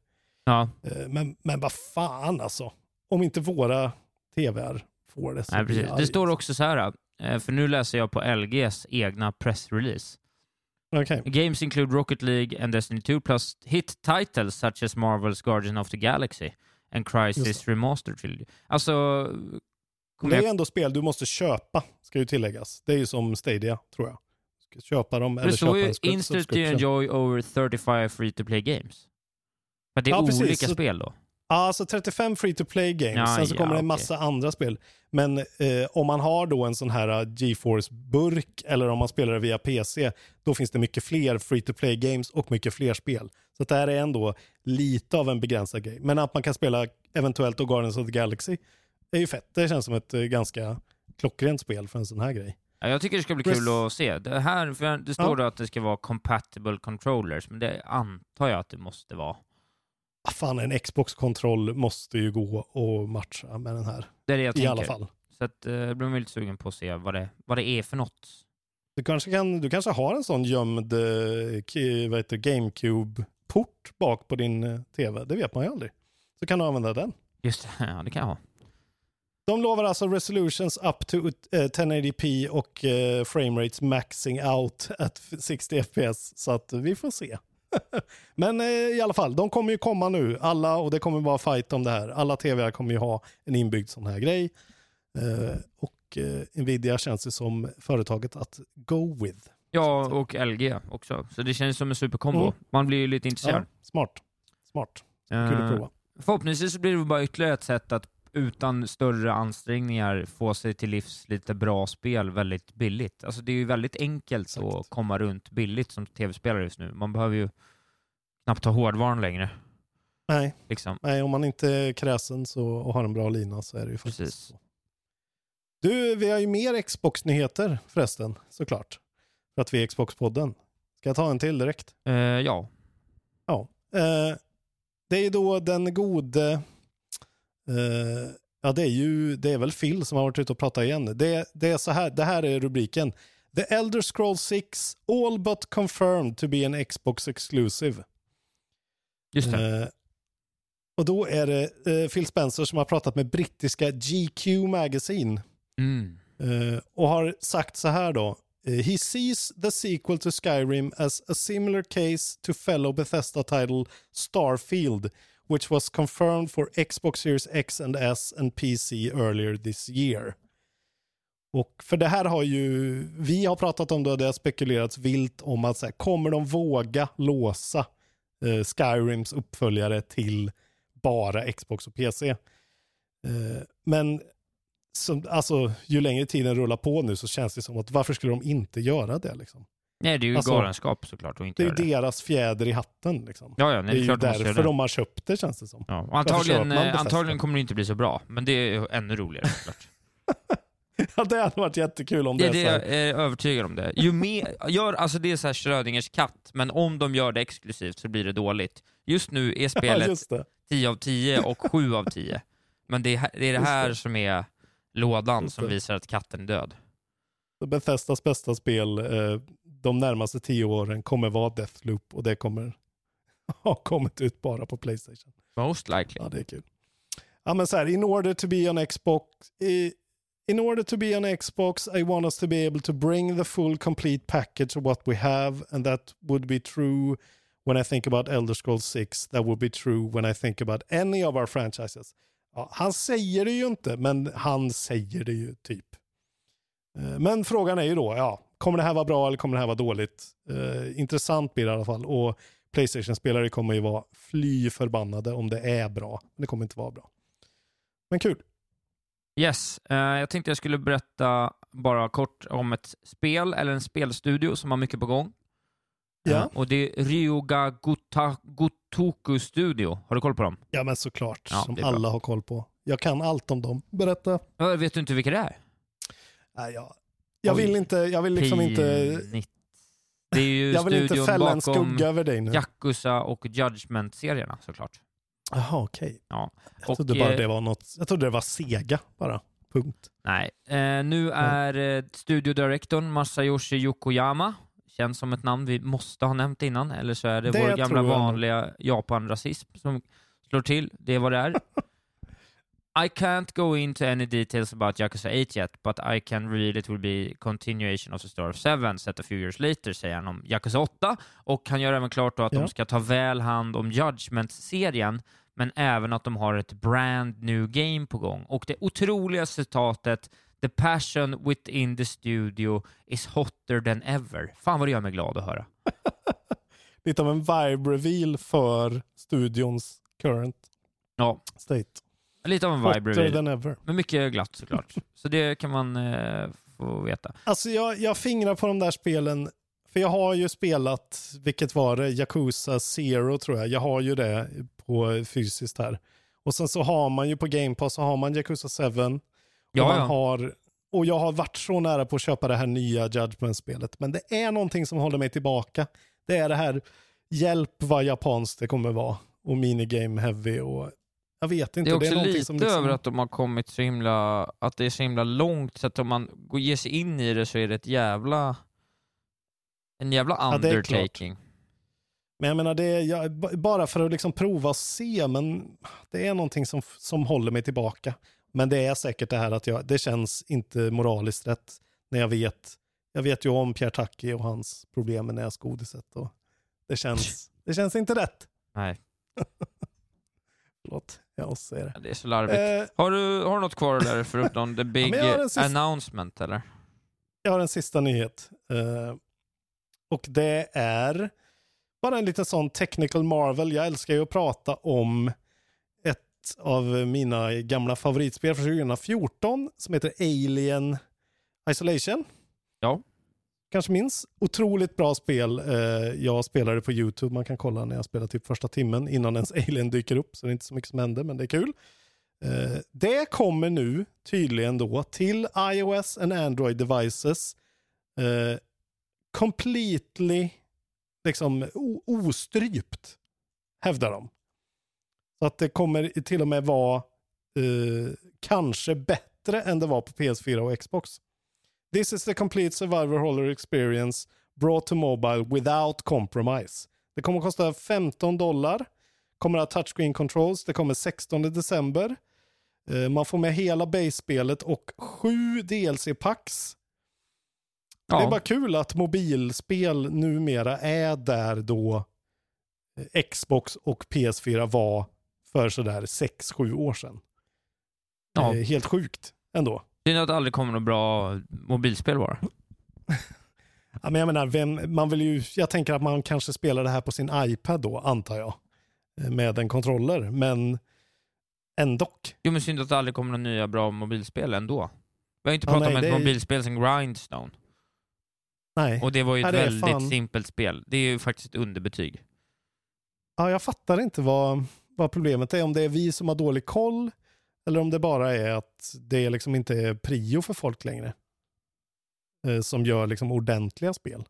Ja, Eh, men, men vad fan alltså. Om inte våra tvr får det så nej, precis. Det står också så här, eh, för nu läser jag på LGs egna pressrelease. Okej. Games include Rocket League and Destiny 2 plus hit titles such as Marvel's Guardian of the Galaxy and Crisis Remastered Trilogy. Alltså, Det är jag... ändå spel du måste köpa, ska ju tilläggas. Det är ju som Stadia, tror jag. Du ska köpa dem eller Det står köpa ju en sub- instantly subscription. enjoy over 35 free to play games. Men det är Ja, precis. olika Så- spel då? Ja, alltså 35 free to play games. Ja, Sen så ja, kommer det en massa andra spel. Men eh, om man har då en sån här uh, GeForce-burk eller om man spelar det via PC, då finns det mycket fler free to play games och mycket fler spel. Så det här är ändå lite av en begränsad grej. Men att man kan spela eventuellt då Guardians of the Galaxy är ju fett. Det känns som ett eh, ganska klockrent spel för en sån här grej. Ja, jag tycker det ska bli kul att se. Det, här, det står Ja. att det ska vara compatible controllers, men det antar jag att det måste vara. Ah, fan, en Xbox-kontroll måste ju gå och matcha med den här. Det är det jag I tänker. alla fall. Så att, eh, jag blir lite sugen på att se vad det, vad det är för något. Du kanske, kan, du kanske har en sån gömd eh, GameCube-port bak på din eh, TV. Det vet man ju aldrig. Så kan du använda den. Just det, [laughs] ja det kan jag ha. De lovar alltså resolutions up to eh, 1080p och eh, framerates maxing out at 60 fps. Så att vi får se. [laughs] Men eh, i alla fall, de kommer ju komma nu. Alla, och det kommer vara fight om det här. Alla tv kommer ju ha en inbyggd sån här grej. Eh, och eh, Nvidia känns ju som företaget att go with. Ja, och LG också. Så det känns som en superkombo. Mm. Man blir ju lite intresserad. Ja, smart. Smart. Kul att prova. Förhoppningsvis så blir det bara ytterligare ett sätt att utan större ansträngningar få sig till livs lite bra spel väldigt billigt. Alltså det är ju väldigt enkelt Exakt. att komma runt billigt som tv-spelare just nu. Man behöver ju knappt ha hårdvaran längre. Nej, Liksom. nej, om man inte är kräsen så, och har en bra lina så är det ju faktiskt Precis. så. Du, vi har ju mer Xbox-nyheter förresten, såklart. För att vi är Xbox-podden. Ska jag ta en till direkt? Eh, ja. Ja. Eh, det är ju då den gode... Eh, ja, det är ju det är väl Phil som har varit ute och pratat igen. Det, det är så här, det här är rubriken. The Elder Scrolls 6 all but confirmed to be an Xbox exclusive. Just det. Eh, och då är det eh, Phil Spencer som har pratat med brittiska GQ Magazine Mm. och har sagt så här då. He sees the sequel to Skyrim as a similar case to fellow Bethesda title Starfield, which was confirmed for Xbox Series X and S and PC earlier this year. Och för det här har ju, vi har pratat om det och det har spekulerats vilt om att så här, kommer de våga låsa eh, Skyrims uppföljare till bara Xbox och PC? Eh, men som, alltså, ju längre tiden rullar på nu så känns det som att varför skulle de inte göra det? Liksom? Nej, det är ju Alltså, galenskap såklart att inte Det är ju det. deras fjäder i hatten. Liksom. Ja, ja, nej, det är det ju därför det. de har köpt det känns det som. Ja. Och antagligen, eh, antagligen kommer det inte bli så bra, men det är ännu roligare såklart. [laughs] Ja, det hade varit jättekul om det, Det är det så här. jag är övertygad om det. Ju mer, gör, alltså det är så här Schrödingers katt, men om de gör det exklusivt så blir det dåligt. Just nu är [laughs] Ja, spelet det. 10 av 10 och 7 av 10. Men det är, det är det här det. som är lådan som det. visar att katten är död. Bethesdas bästa spel eh, de närmaste tio åren kommer vara Deathloop och det kommer [laughs] ha kommit ut bara på Playstation. Most likely. Ja, det är kul. Ja, men så här, in order to be on Xbox, i, in order to be on Xbox, I want us to be able to bring the full complete package of what we have, and that would be true when I think about Elder Scrolls 6. That would be true when I think about any of our franchises. Ja, han säger det ju inte, men han säger det ju typ. Eh, Men frågan är ju då, ja, kommer det här vara bra eller kommer det här vara dåligt? Eh, intressant blir det i alla fall. Och Playstation-spelare kommer ju vara fly förbannade om det är bra. Men det kommer inte vara bra. Men kul. Yes, eh, jag tänkte jag skulle berätta bara kort om ett spel, eller en spelstudio som har mycket på gång. Ja. Eh, och det är Ryoga Gutta, Kotoku Studio. Har du koll på dem? Ja, men såklart. Ja, som alla har koll på. Jag kan allt om dem. Berätta. Ja, Vet du inte vilka det är? Nej, jag, jag vill inte, jag vill liksom inte, Pinigt. Det är ju [laughs] jag vill inte studion fälla en bakom skugga över dig nu. Yakuza och Judgment-serierna såklart. Jaha, okej. Ja. Jag Och, trodde bara eh, det var något, jag trodde det var Sega bara. Punkt. Nej. Eh, nu är eh, studiodirektorn Masayoshi Yokoyama, känns som ett namn vi måste ha nämnt innan, eller så är det, Det vår gamla vanliga Japan-rasism som slår till. Det är vad det är. [laughs] I can't go into any details about Yakuza 8 yet, but I can read it will be continuation of the story of 7 set a few years later, säger han om Yakuza 8. Och han gör även klart då att Ja. de ska ta väl hand om Judgment-serien, men även att de har ett brand new game på gång. Och det otroliga citatet The passion within the studio is hotter than ever. Fan vad det gör mig glad att höra. [laughs] Lite av en vibe reveal för studions current Ja, state. Lite av en vibe Hotter than ever. Men mycket glatt såklart. [laughs] Så det kan man eh, få veta. Alltså jag, jag fingrar på de där spelen, för jag har ju spelat, vilket var det, Yakuza Zero tror jag. Jag har ju det på fysiskt här. Och sen så har man ju på Game Pass så har man Yakuza 7. Och, Ja, man ja. Har, och jag har varit så nära på att köpa det här nya Judgment-spelet. Men det är någonting som håller mig tillbaka. Det är det här, hjälp vad japanskt det kommer vara. Och minigame heavy och jag vet inte. Det är också någonting lite som liksom- över att de har kommit så himla, att det är så himla långt så att om man ger sig in i det så är det ett jävla, en jävla Ja, det är undertaking. Men jag menar, det är, jag, bara för att liksom prova och se, men det är någonting som, som håller mig tillbaka. Men det är säkert det här att jag, det känns inte moraliskt rätt när jag vet, jag vet ju om Pierre Taki och hans problem med näsgodiset. Och det, känns, [laughs] det känns inte rätt. Nej, [laughs] Förlåt, jag måste säga det. det är så larvigt. Eh, Har du, har du något kvar där förutom [laughs] the big en sista- announcement eller? Jag har en sista nyhet. Eh, och det är bara en liten sån technical marvel. Jag älskar ju att prata om ett av mina gamla favoritspel från 2014 som heter Alien Isolation. Ja. Kanske minns. Otroligt bra spel. Eh, jag spelade på YouTube. Man kan kolla när jag spelar typ första timmen innan ens [laughs] Alien dyker upp. Så det är inte så mycket som händer, men det är kul. Eh, det kommer nu tydligen då till iOS and Android devices. Eh, completely liksom ostrypt, hävdar de. Så att det kommer till och med vara eh, kanske bättre än det var på PS4 och Xbox. This is the complete survivor horror experience brought to mobile without compromise. Det kommer att kosta 15 dollar. Kommer att ha touchscreen controls. Det kommer 16 december. Eh, Man får med hela base-spelet och sju DLC-packs. Ja. Det är bara kul att mobilspel numera är där då eh, Xbox och PS4 var för sådär 6-7 år sedan. Ja. Eh, Helt sjukt ändå. Synd att det aldrig kommer något bra mobilspel bara. [laughs] Ja, men jag menar, vem, man vill ju, jag tänker att man kanske spelar det här på sin iPad då, antar jag. eh, Med en kontroller, men ändå. Jo men synd att det aldrig kommer några nya bra mobilspel ändå. Vi har inte Ja, pratat nej, om ett är- mobilspel som Grindstone. Nej. Och det var ju ett Ja, väldigt fan- simpelt spel. Det är ju faktiskt ett underbetyg. Ja, jag fattar inte vad, vad problemet är. Om det är vi som har dålig koll eller om det bara är att det liksom inte är prio för folk längre. Eh, som gör liksom ordentliga spel.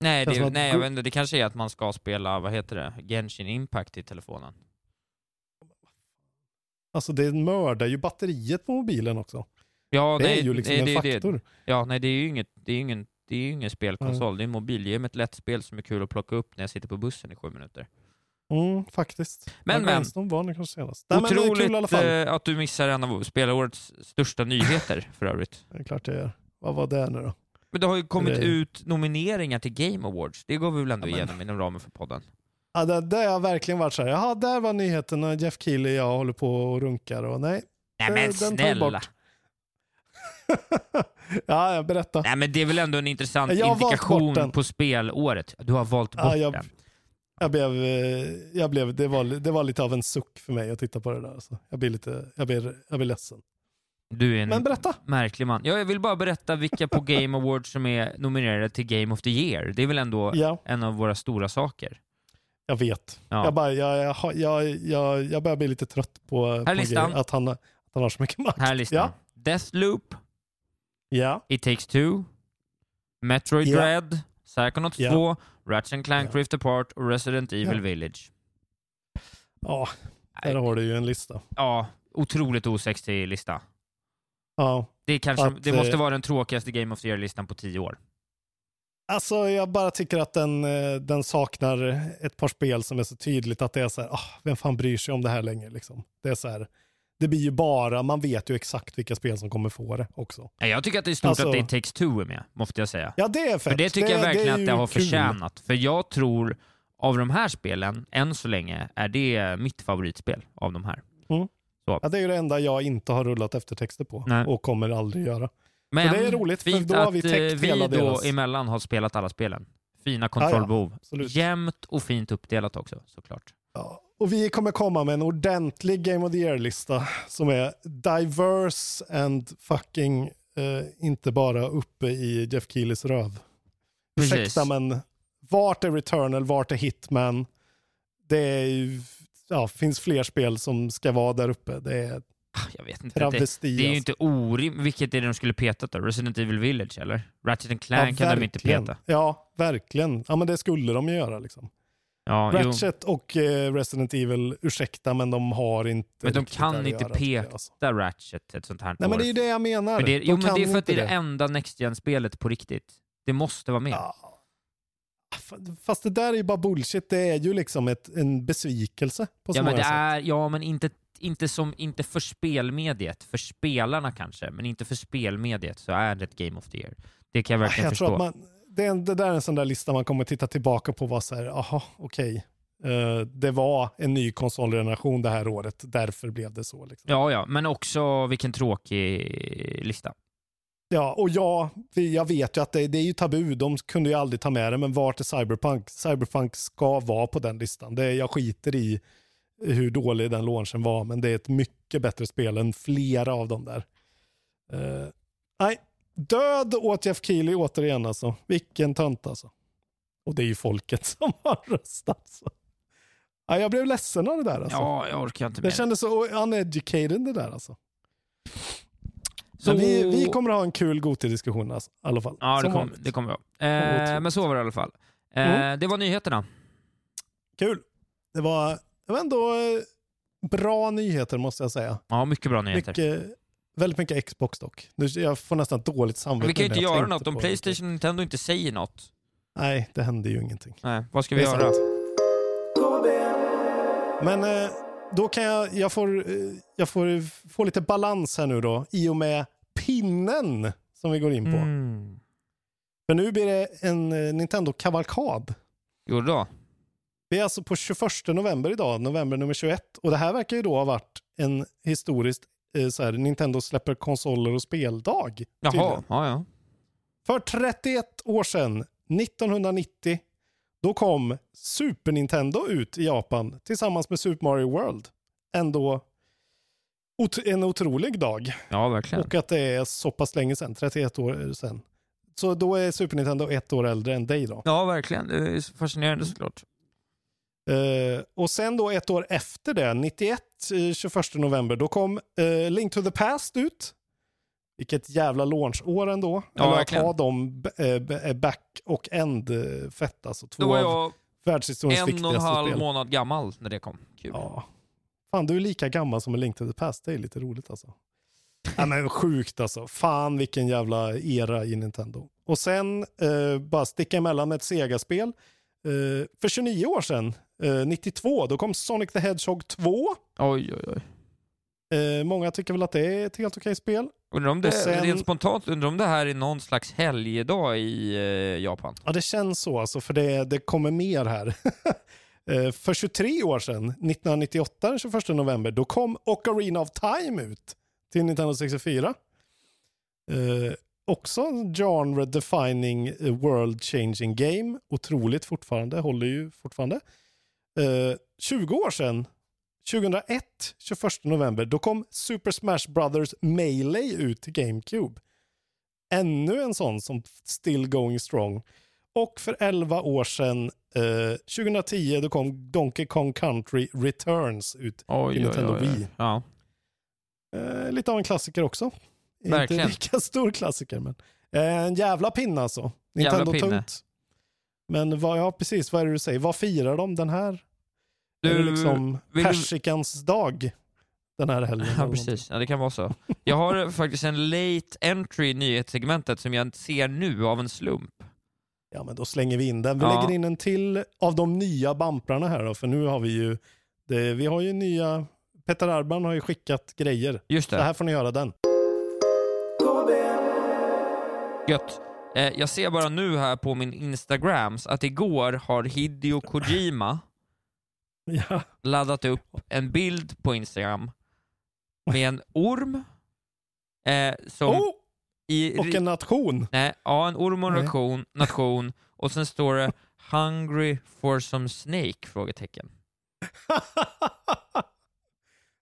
Nej, det, att nej jag vet inte, det kanske är att man ska spela, vad heter det, Genshin Impact i telefonen. Alltså det mördar ju batteriet på mobilen också. Ja, det nej, är ju liksom nej, en det, det- faktor. Ja, nej det är ju inget, det är ingen, det är ingen spelkonsol, det är en mobil. Ge mig ett lätt spel som är kul att plocka upp när jag sitter på bussen i sju minuter. Mm, faktiskt. Men, men. Var det kanske senast. Nej, men Otroligt fall. eh, att du missar en av spelårets största nyheter för övrigt. Det är klart det är. Vad var det nu då? Men det har ju kommit Det- ut nomineringar till Game Awards. Det går vi väl ändå Ja, men- igenom inom ramen för podden. Ja, det, det har verkligen varit så här. Jaha, där var nyheten. Jeff Keely och jag håller på och runkar och nej. Nej Eh, men den tar vi snälla. bort. [laughs] ja, jag berättar. Nej men det är väl ändå en intressant Jag indikation den. på spelåret. Du har valt bort Ja, jag, den. Jag blev, eh, jag blev, det, var, det var lite av en suck för mig att titta på det där. Så jag blir lite, jag blir, jag blir ledsen. Du är en Men berätta. märklig man. Ja, jag vill bara berätta vilka på Game Awards som är nominerade till Game of the Year. Det är väl ändå Ja. en av våra stora saker. Jag vet. Ja. Jag, bara, jag, jag, jag, jag, börjar bli lite trött på, på listan. att, han, att han har så mycket makt. Här är listan. Ja. Deathloop, Ja. It takes two, Metroid Ja. Dread, Psychonauts Ja. 2, Ratchet Clank Ja. Rift Apart och Resident Evil Ja. Village. ja, där har du ju en lista. Ja, otroligt osexig lista. Ja. Det, kanske, Att, det måste eh, vara den tråkigaste Game of the Year-listan på tio år. Alltså jag bara tycker att den, eh, den saknar ett par spel som är så tydligt att det är så här, ah, vem fan bryr sig om det här längre liksom. Det är så här, det blir ju bara, man vet ju exakt vilka spel som kommer få det också. Ja, Jag tycker att det är stort Alltså- att It takes two är med, måste jag säga. Ja, det är fett. För det tycker jag verkligen är att det har kul. förtjänat. För jag tror, av de här spelen, än så länge, är det mitt favoritspel av de här. Mm. Så. Ja, det är ju det enda jag inte har rullat eftertexter på Nej. och kommer aldrig göra. Men det är roligt, för då har vi täckt eh, vi hela då deras- emellan har spelat alla spelen. Fina kontrollbehov. absolut. Jämnt och fint uppdelat också, såklart. Ja. Och vi kommer komma med en ordentlig Game of the Year-lista som är diverse and fucking eh, inte bara uppe i Jeff Keelys röv. Precis. Ursäkta men vart är Returnal, vart är Hitman? Det är ju, ja, finns fler spel som ska vara där uppe. Det är Jag vet inte. Det, travesti. det är ju alltså. inte orimligt. Vilket är det de skulle petat då? Resident Evil Village eller? Ratchet and Clank kan de inte peta. Ja, verkligen. Ja, men det skulle de ju göra liksom. Ja, jo. Ratchet och eh, Resident Evil, ursäkta men de har inte Men de kan inte göra, peta alltså. Ratchet ett sånt här Nej men år. det är ju det jag menar. Men det är, De jo, men det är för att det är det enda Next Gen-spelet på riktigt. Det måste vara med. Ja. Fast det där är ju bara bullshit. Det är ju liksom ett, en besvikelse på så Ja, men många det sätt. är, ja, men inte, inte, som, inte för spelmediet. För spelarna kanske, men inte för spelmediet så är det ett Game of the Year. Det kan jag verkligen jag förstå. Det, det där är en sån där lista man kommer titta tillbaka på och vara så här, aha, okej. Eh, det var en ny konsolgeneration det här året, därför blev det så. Liksom. Ja, ja, men också vilken tråkig lista. Ja, och ja, jag vet ju att det, det är ju tabu. De kunde ju aldrig ta med det, men vart är Cyberpunk? Cyberpunk ska vara på den listan. Det, jag skiter i hur dålig den launchen var, men det är ett mycket bättre spel än flera av dem där. Eh, nej, död åt Jeff Keely återigen alltså. Vilken tönt alltså. Och det är ju folket [laughs] som har röstat. Så. Ja, jag blev ledsen av det där alltså. Ja, jag orkar inte det mer. kändes så uneducated det där alltså. Så- vi, vi kommer ha en kul Goti-diskussion alltså, i alla fall. Ja, det, kom, det kommer jag. Ja, Eh, men så var det i alla fall. Eh, Mm. Det var nyheterna. Kul. Det var, det var ändå eh, bra nyheter måste jag säga. Ja, mycket bra nyheter. Mycket, väldigt mycket Xbox dock. Jag får nästan dåligt samvete. vi kan ju inte göra något om. Playstation och Nintendo inte säger något. Nej, det händer ju ingenting. Nej, vad ska vi göra? sant. Men eh, då kan jag, jag, får, eh, jag får få lite balans här nu då i och med pinnen som vi går in på. Mm. För nu blir det en eh, Nintendo-kavalkad. Jo då. Vi är alltså på 21 november idag, november nummer 21. Och det här verkar ju då ha varit en historiskt så här, Nintendo släpper konsoler och speldag. Jaha, ja, ja. För 31 år sedan, 1990, då kom Super Nintendo ut i Japan tillsammans med Super Mario World. Ändå ot- en otrolig dag. Ja, verkligen. Och att det är så pass länge sedan, 31 år sedan. Så då är Super Nintendo ett år äldre än dig då. Ja, verkligen. Det är fascinerande såklart. Eh, och sen då ett år efter det, 91, eh, 21 november, då kom eh, Link to the Past ut. Vilket jävla launchår ändå. Ja, Eller verkligen. att ha dem eh, eh, back och end eh, fett alltså. Två Då var jag världshistoriens en och en halv spel. månad gammal när det kom. Kul. Ja. Fan, du är lika gammal som en Link to the Past. Det är lite roligt alltså. ja, men sjukt alltså. Fan vilken jävla era i Nintendo. Och sen eh, bara sticka emellan med ett Sega-spel. Eh, för 29 år sedan, eh, 92, då kom Sonic the Hedgehog 2. Oj, oj, oj. Eh, många tycker väl att det är ett helt okej spel. Undrar om det, Och sen- rent spontant, undrar om det här är någon slags helgdag i eh, Japan? Ja, det känns så alltså, för det, det kommer mer här. [laughs] eh, för 23 år sedan, 1998, den 21 november, då kom Ocarina of Time ut till Nintendo 64. Eh, också en genre defining eh, world changing game. Otroligt fortfarande, håller ju fortfarande. Eh, 20 år sedan, 2001, 21 november, då kom Super Smash Brothers Melee ut till GameCube. Ännu en sån som still going strong. Och för 11 år sedan, eh, 2010, då kom Donkey Kong Country Returns ut Oj, till Nintendo oj, oj. Wii. Ja. Eh, lite av en klassiker också. Verkligen. Inte lika stor klassiker, men eh, en jävla pinne alltså. Jävla Nintendo pinne. tungt. Men vad, ja, precis, vad är det du säger? Vad firar de den här? Du, är det liksom du- persikans dag den här helgen? Ja, precis. Ja, det kan vara så. Jag har [laughs] faktiskt en late entry i nyhetssegmentet som jag ser nu av en slump. Ja, men då slänger vi in den. Vi Ja. lägger in en till av de nya bamprarna här då, för nu har vi ju, det, vi har ju nya, Petter Arban har ju skickat grejer. Just det. Så här får ni göra den. Gött. Eh, jag ser bara nu här på min Instagrams att igår har Hideo Kojima [laughs] Ja. laddat upp en bild på Instagram med en orm eh, som Oh! i... Och en nation. Nej, ja, en orm och en nation, nation och sen står det “Hungry for some snake?” frågetecken. [laughs]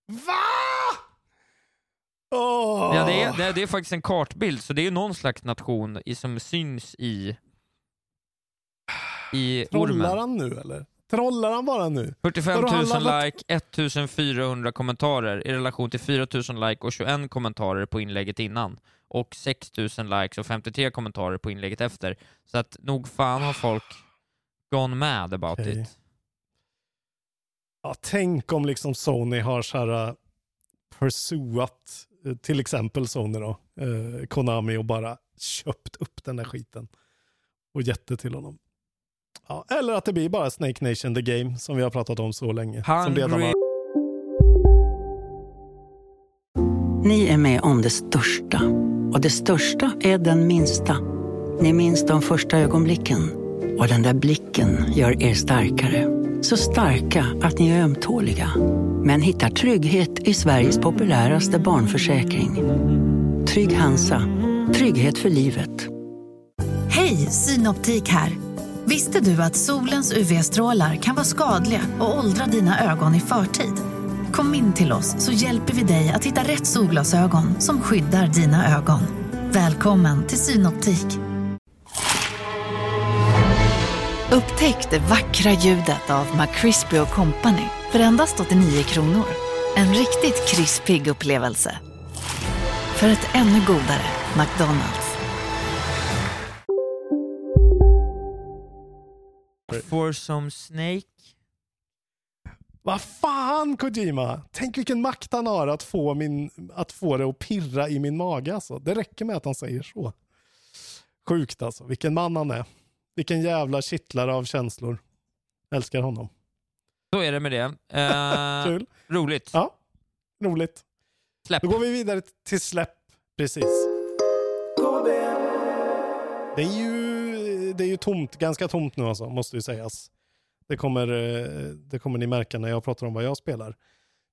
Va? Åh! Ja, det är, det, är, det är faktiskt en kartbild, så det är någon slags nation i, som syns i, i Trollar ormen. han nu eller? Trollar han bara nu? 45 Vadå, 000 han laddat- like, 1400 kommentarer i relation till 4 000 like och 21 kommentarer på inlägget innan. Och 6 000 likes och 53 kommentarer på inlägget efter. Så att nog fan har folk gone mad about Okej. it. Ja, tänk om liksom Sony har så här uh, pursuat till exempel Sony då, eh, Konami och bara köpt upp den där skiten och gett det till honom. Ja, eller att det blir bara Snake Nation the Game som vi har pratat om så länge. Som redan Hungry har... Ni är med om det största. Och det största är den minsta. Ni minns de första ögonblicken. Och den där blicken gör er starkare. Så starka att ni är ömtåliga. Men hittar trygghet i Sveriges populäraste barnförsäkring. Trygg Hansa. Trygghet för livet. Hej, Synoptik här. Visste du att solens UV-strålar kan vara skadliga och åldra dina ögon i förtid? Kom in till oss så hjälper vi dig att hitta rätt solglasögon som skyddar dina ögon. Välkommen till Synoptik. Upptäck det vackra ljudet av McCrispy Company för endast 89 kronor. En riktigt krispig upplevelse. För ett ännu godare McDonalds. for some snake? Vad fan Kojima! Tänk vilken makt han har att få, min, att få det att pirra i min mage. Alltså. Det räcker med att han säger så. Sjukt alltså. Vilken man han är. Vilken jävla kittlare av känslor. Älskar honom. Så är det med det. Eh, Kul. roligt. Ja, roligt. Släpp. Då går vi vidare till släpp. Precis. Det är ju, det är ju tomt, ganska tomt nu alltså, måste ju sägas. Det kommer, eh, det kommer ni märka när jag pratar om vad jag spelar.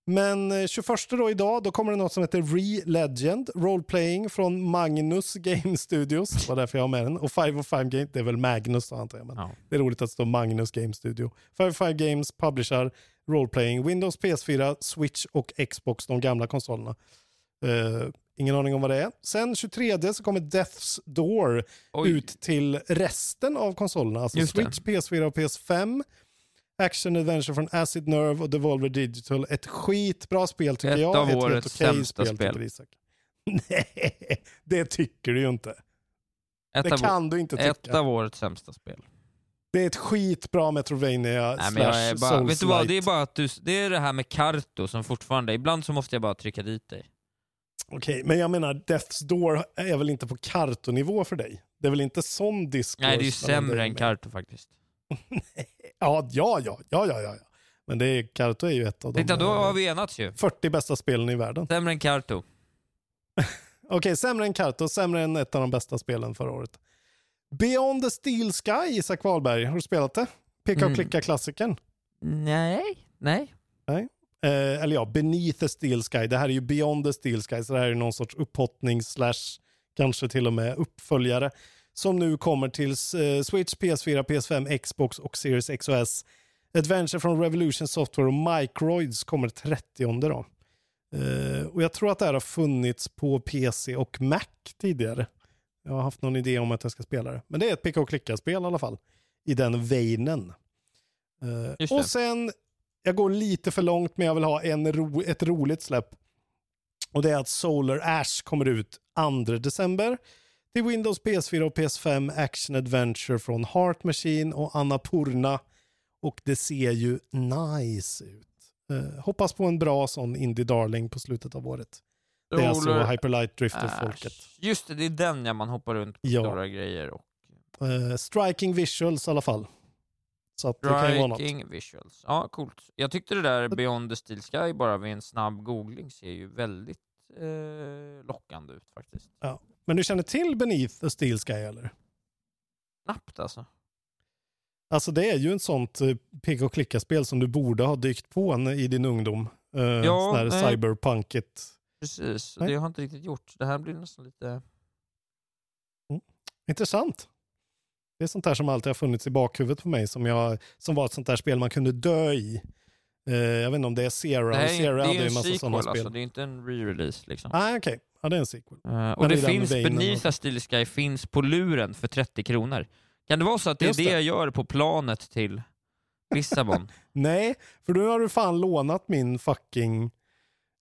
Men eh, 21 då idag, då kommer det något som heter Re-Legend, Roleplaying från Magnus Game [laughs] Studios. Det var därför jag har med den. Och 505 Game, det är väl Magnus då antar jag. Men Ja. Det är roligt att det står Magnus Game Studio. 505 Games publicerar Roleplaying, Windows, PS4, Switch och Xbox, de gamla konsolerna. Eh, ingen aning om vad det är. Sen 23 så kommer Death's Door Oj. ut till resten av konsolerna. Alltså Just det. Switch, PS4 och PS5. Action Adventure från Acid Nerve och Devolver Digital. Ett skitbra spel tycker Ett jag. av Ett helt årets okej sämsta spel. tycker Isak. [laughs] Nej, det tycker du ju inte. Ett det av, kan du inte tycka. ett av årets sämsta spel. Det är ett skitbra Nej, men jag är slash bara, vet du vad, det är bara att du, det är det här med Karto som fortfarande, ibland så måste jag bara trycka dit dig. Okej, men jag menar Death's Door är väl inte på kartonivå för dig? Det är väl inte sån discourse? Nej, det är ju sämre än? Karto faktiskt. Ja, [laughs] ja, ja, ja, ja, ja. ja. Men det är, Karto är ju ett av de Titta, då eh, har vi enats ju. 40 bästa spelen i världen. Sämre än Karto. [laughs] Okej, sämre än Karto, sämre än ett av de bästa spelen förra året. Beyond the Steel Sky, Isak Wahlberg. Har du spelat det? Peka och Mm. klicka-klassikern. Nej, nej. Nej. Eh, eller ja, Beneath the Steel Sky. Det här är ju Beyond the Steel Sky, så det här är någon sorts upphottning slash kanske till och med uppföljare som nu kommer till eh, Switch, PS4, PS5, Xbox och Series X och S. Adventure från Revolution Software och Microids kommer 30 då. Eh, och jag tror att det här har funnits på PC och Mac tidigare. Jag har haft någon idé om att jag ska spela det. Men det är ett picka och klicka-spel i alla fall. I den veinen. Eh, och sen, jag går lite för långt men jag vill ha en ro, ett roligt släpp. Och det är att Solar Ash kommer ut 2 december. Till Windows, PS4 och PS5 Action Adventure från Heart Machine och Annapurna. Och det ser ju nice ut. Eh, hoppas på en bra sån Indie Darling på slutet av året. Det är alltså Hyperlight Drifter-folket. Ash. Just det, det är den ja, man hoppar runt på Ja. grejer. Och Eh, striking visuals i alla fall. Så att det kan ju vara något. Striking visuals. Ja, coolt. Jag tyckte det där Beyond the Steel Sky bara vid en snabb googling ser ju väldigt eh, lockande ut faktiskt. Ja. Men du känner till Beneath the Steel Sky eller? Knappt alltså. Alltså det är ju en sånt eh, peka och klicka-spel som du borde ha dykt på en- i din ungdom. Uh, Ja, sån här nej. cyberpunkigt. Precis, Nej. det har jag inte riktigt gjort. Det här blir nästan lite... Intressant. Det är sånt här som alltid har funnits i bakhuvudet på mig som, jag, som var ett sånt där spel man kunde dö i. Eh, jag vet inte om det är här är, Zero det är hade en massa sequel alltså, spel. det är inte en re-release liksom. Ah, okej. Ja, det är en sequel. Eh, och Men det finns veinen Beneath alltså. a Steel Sky finns på luren för 30 kronor. Kan det vara så att det är Just det, det. jag gör på planet till Lissabon? [laughs] Nej, för nu har du fan lånat min fucking...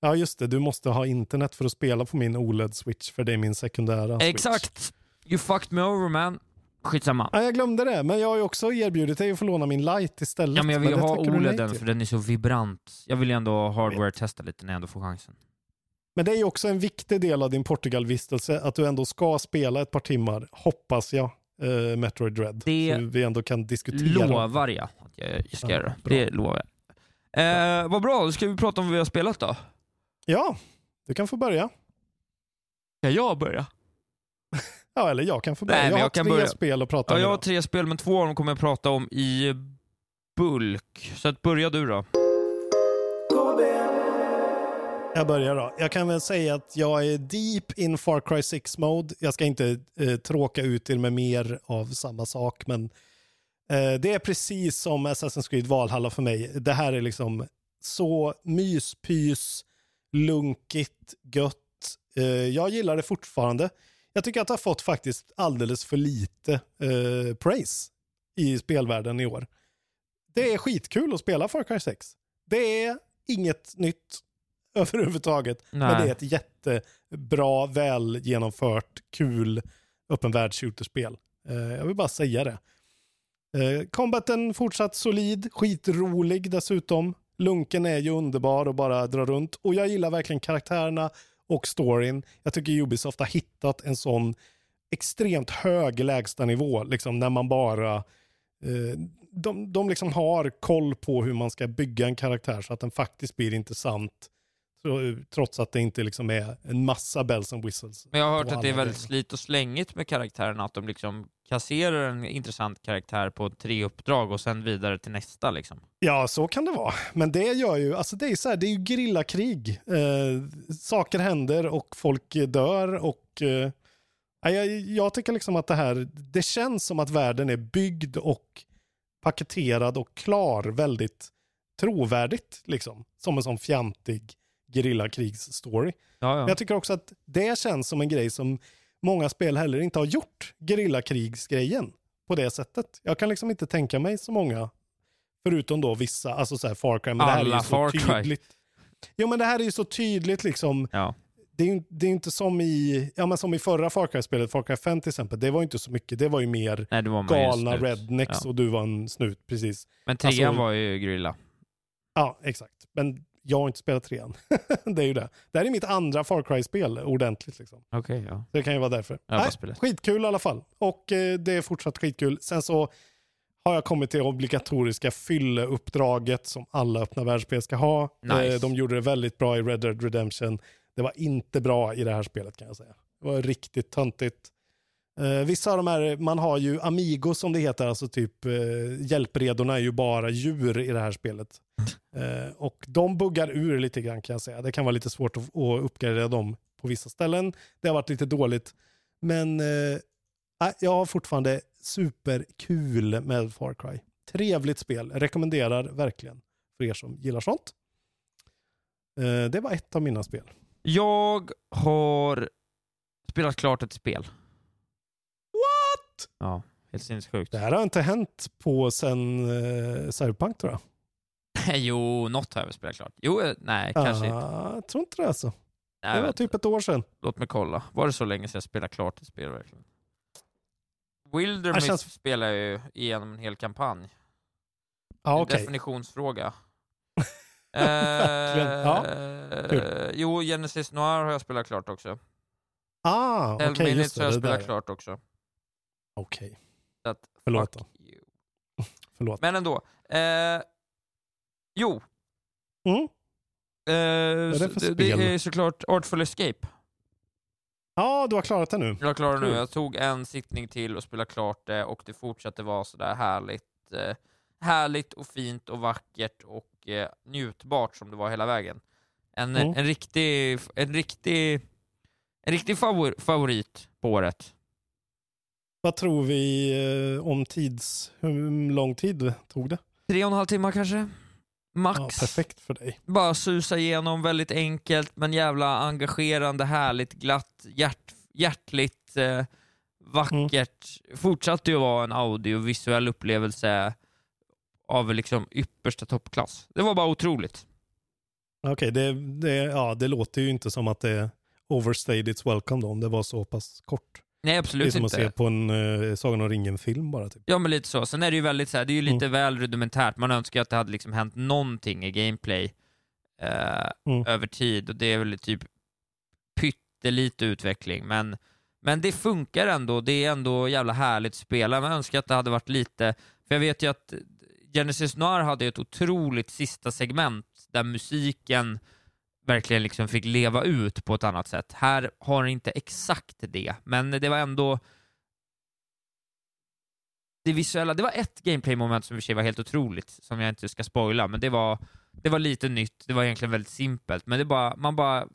Ja just det, du måste ha internet för att spela på min OLED-switch för det är min sekundära switch. Exakt! You fucked me over man. Skitsamma. Ja, jag glömde det, men jag har ju också erbjudit dig att få låna min Lite istället. Ja, men jag vill ju det ha OLEDen för den är så vibrant. Jag vill ju ändå hardware-testa lite när jag ändå får chansen. Men det är ju också en viktig del av din Portugal-vistelse, att du ändå ska spela ett par timmar, hoppas jag, eh, Metroid Dread. Det så vi ändå kan diskutera. Lovar jag att jag, ska Ja, göra. bra. Det lovar jag. Eh, vad bra, då ska vi prata om vad vi har spelat då. Ja, du kan få börja. Ska jag börja? [laughs] Ja, eller jag kan få börja. Nej, jag har jag kan tre börja. spel att prata Ja, om. jag har tre spel, men två av dem kommer jag prata om i bulk. Så att börja du då. Jag börjar då. Jag kan väl säga att jag är deep in Far Cry 6 mode. Jag ska inte eh, tråka ut er med mer av samma sak, men eh, det är precis som Assassin's Creed Valhalla för mig. Det här är liksom så myspys, lunkigt, gött. Eh, jag gillar det fortfarande. Jag tycker att det har fått faktiskt alldeles för lite eh, praise i spelvärlden i år. Det är skitkul att spela Far Cry 6. Det är inget nytt [laughs] överhuvudtaget. Men Nej. det är ett jättebra, väl genomfört, kul öppen värld shooterspel. Eh, jag vill bara säga det. Eh, combaten fortsatt solid, skitrolig dessutom. Lunken är ju underbar och bara dra runt. Och jag gillar verkligen karaktärerna och storyn. Jag tycker Ubisoft har hittat en sån extremt hög lägstanivå, liksom när man bara eh, de, de liksom har koll på hur man ska bygga en karaktär så att den faktiskt blir intressant. Trots att det inte liksom är en massa bells and whistles. Men jag har hört att det är väldigt slit och slängigt med karaktärerna, att de liksom kasserar en intressant karaktär på tre uppdrag och sen vidare till nästa liksom. Ja, så kan det vara. Men det gör ju, alltså det är så här, det är ju gerillakrig. Eh, saker händer och folk dör och eh, ja, jag, jag tycker liksom att det här, det känns som att världen är byggd och paketerad och klar väldigt trovärdigt liksom. Som en sån fjantig gerillakrigsstory. Ja, Men ja. jag tycker också att det känns som en grej som många spel heller inte har gjort. Gerillakrigsgrejen på det sättet. Jag kan liksom inte tänka mig så många, förutom då vissa, alltså så här Far Cry. Men det här är Alla ju så tydligt. Jo men det här är ju så tydligt liksom. Ja. Det är ju det är inte som i, ja, men som i förra Far Cry-spelet, Far Cry 5 till exempel. Det var ju inte så mycket, det var ju mer Nej, var galna rednecks Ja. och du var en snut, precis. Men trean Alltså- var ju Grilla. Ja, exakt. Men jag har inte spelat trean. [laughs] det är ju det. Det här är mitt andra Far Cry-spel ordentligt liksom. Okej, ja. Det kan ju vara därför. Nej, skitkul i alla fall. Och eh, det är fortsatt skitkul. Sen så har jag kommit till obligatoriska fylleuppdraget som alla öppna världsspel ska ha. Nice. Eh, de gjorde det väldigt bra i Red Dead Redemption. Det var inte bra i det här spelet kan jag säga. Det var riktigt töntigt. Eh, vissa av de här, man har ju Amigo som det heter, alltså typ eh, hjälpredorna är ju bara djur i det här spelet. Eh, och de buggar ur lite grann kan jag säga. Det kan vara lite svårt att, att uppgradera dem på vissa ställen. Det har varit lite dåligt. Men eh, jag har fortfarande superkul med Far Cry. Trevligt spel, rekommenderar verkligen för er som gillar sånt. Eh, det var ett av mina spel. Jag har spelat klart ett spel. Ja, helt sinnessjukt. Det här har inte hänt på sen uh, Cyberpunk tror jag. [laughs] jo, något har jag väl spelat klart. Jo, eh, nej, kanske inte. Ah, Jag tror inte det alltså. Nej, det var typ ett år sedan. Låt mig kolla. Var det så länge sedan jag spelade klart ett spel verkligen? Wilderness Det känns- spelar jag ju igenom en hel kampanj. Ja, En okej. definitionsfråga. [laughs] Verkligen. Ja, Eh, kul. jo, Genesis Noir har jag spelat klart också. Ah, okej, Okay, just det. har jag spelat klart också. Okej, att, förlåt då. [laughs] Förlåt. Men ändå. Eh, jo. Mm. Eh, det det, det är såklart Artful Escape. Ja, du har klarat det nu. Jag klarar nu. Kul. Jag tog en sittning till och spelade klart det och det fortsatte vara sådär härligt, eh, härligt och fint och vackert och eh, njutbart som det var hela vägen. En, Mm. en riktig, en riktig, en riktig favor, favorit på året. Vad tror vi eh, om tids... Hur lång tid tog det? Tre och en halv timme kanske? Max. Ja, perfekt för dig. Bara susa igenom väldigt enkelt men jävla engagerande, härligt, glatt, hjärt, hjärtligt, eh, vackert. Fortsatte ju vara en audiovisuell upplevelse av liksom yppersta toppklass. Det var bara otroligt. Okej, det, det, ja, det låter ju inte som att det overstayed its welcome då, om det var så pass kort. Nej, Det är absolut som inte. att se på en uh, Sagan om ringen-film bara. Typ. Ja, men lite så. Sen är det ju väldigt så här, det är ju lite Mm. väl rudimentärt. Man önskar att det hade liksom hänt någonting i gameplay eh, Mm. över tid och det är väl typ pyttelite utveckling, men, men det funkar ändå. Det är ändå jävla härligt att spela. Man önskar att det hade varit lite, för jag vet ju att Genesis Noir hade ett otroligt sista segment där musiken verkligen liksom fick leva ut på ett annat sätt. Här har ni inte exakt det, men det var ändå det visuella, det var ett gameplay-moment som i och för sig var helt otroligt, som jag inte ska spoila, men det var, det var lite nytt, det var egentligen väldigt simpelt, men det bara, man bara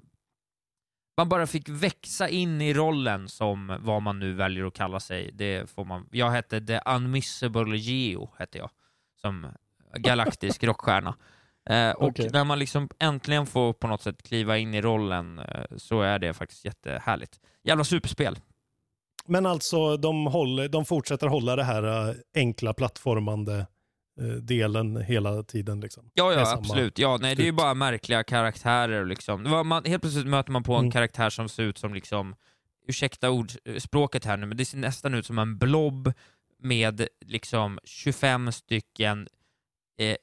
man bara fick växa in i rollen som vad man nu väljer att kalla sig. Det får man, jag hette The Unmissable Geo, hette jag, som galaktisk rockstjärna. Eh, och Okej. när man liksom äntligen får på något sätt kliva in i rollen eh, så är det faktiskt jättehärligt. Jävla superspel. Men alltså, de, håller, de fortsätter hålla det här eh, enkla plattformande eh, delen hela tiden. Liksom. Ja, ja absolut. Ja, nej, det är ju bara märkliga karaktärer. Liksom. Var, man, helt plötsligt möter man på en Mm. karaktär som ser ut som, liksom, ursäkta ordspråket här nu, men det ser nästan ut som en blob med liksom 25 stycken eh,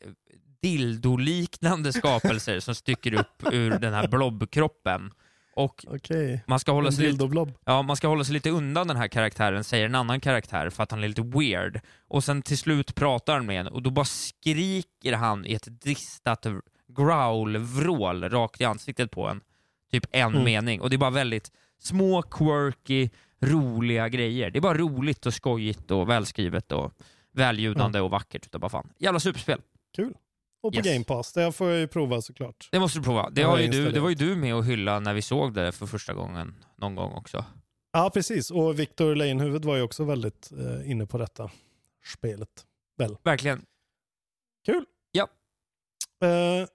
dildoliknande skapelser som sticker upp ur den här blobkroppen. Och Okej. man ska hålla sig lite. Ja, man ska hålla sig lite undan den här karaktären, säger en annan karaktär för att han är lite weird. Och sen till slut pratar han med en och då bara skriker han i ett distat growl-vrål rakt i ansiktet på en. Typ en Mm. mening. Och det är bara väldigt små, quirky, roliga grejer. Det är bara roligt och skojigt och välskrivet och väljudande och vackert utav bara fan. Jävla superspel. Kul. Och på Yes. Game Pass, det får jag ju prova såklart. Det måste du prova. Det, har ju du, det var ju du med och hylla när vi såg det för första gången någon gång också. Ja, precis. Och Victor Leijonhufvud var ju också väldigt eh, inne på detta spelet. Väl? Verkligen. Kul. Ja. Eh,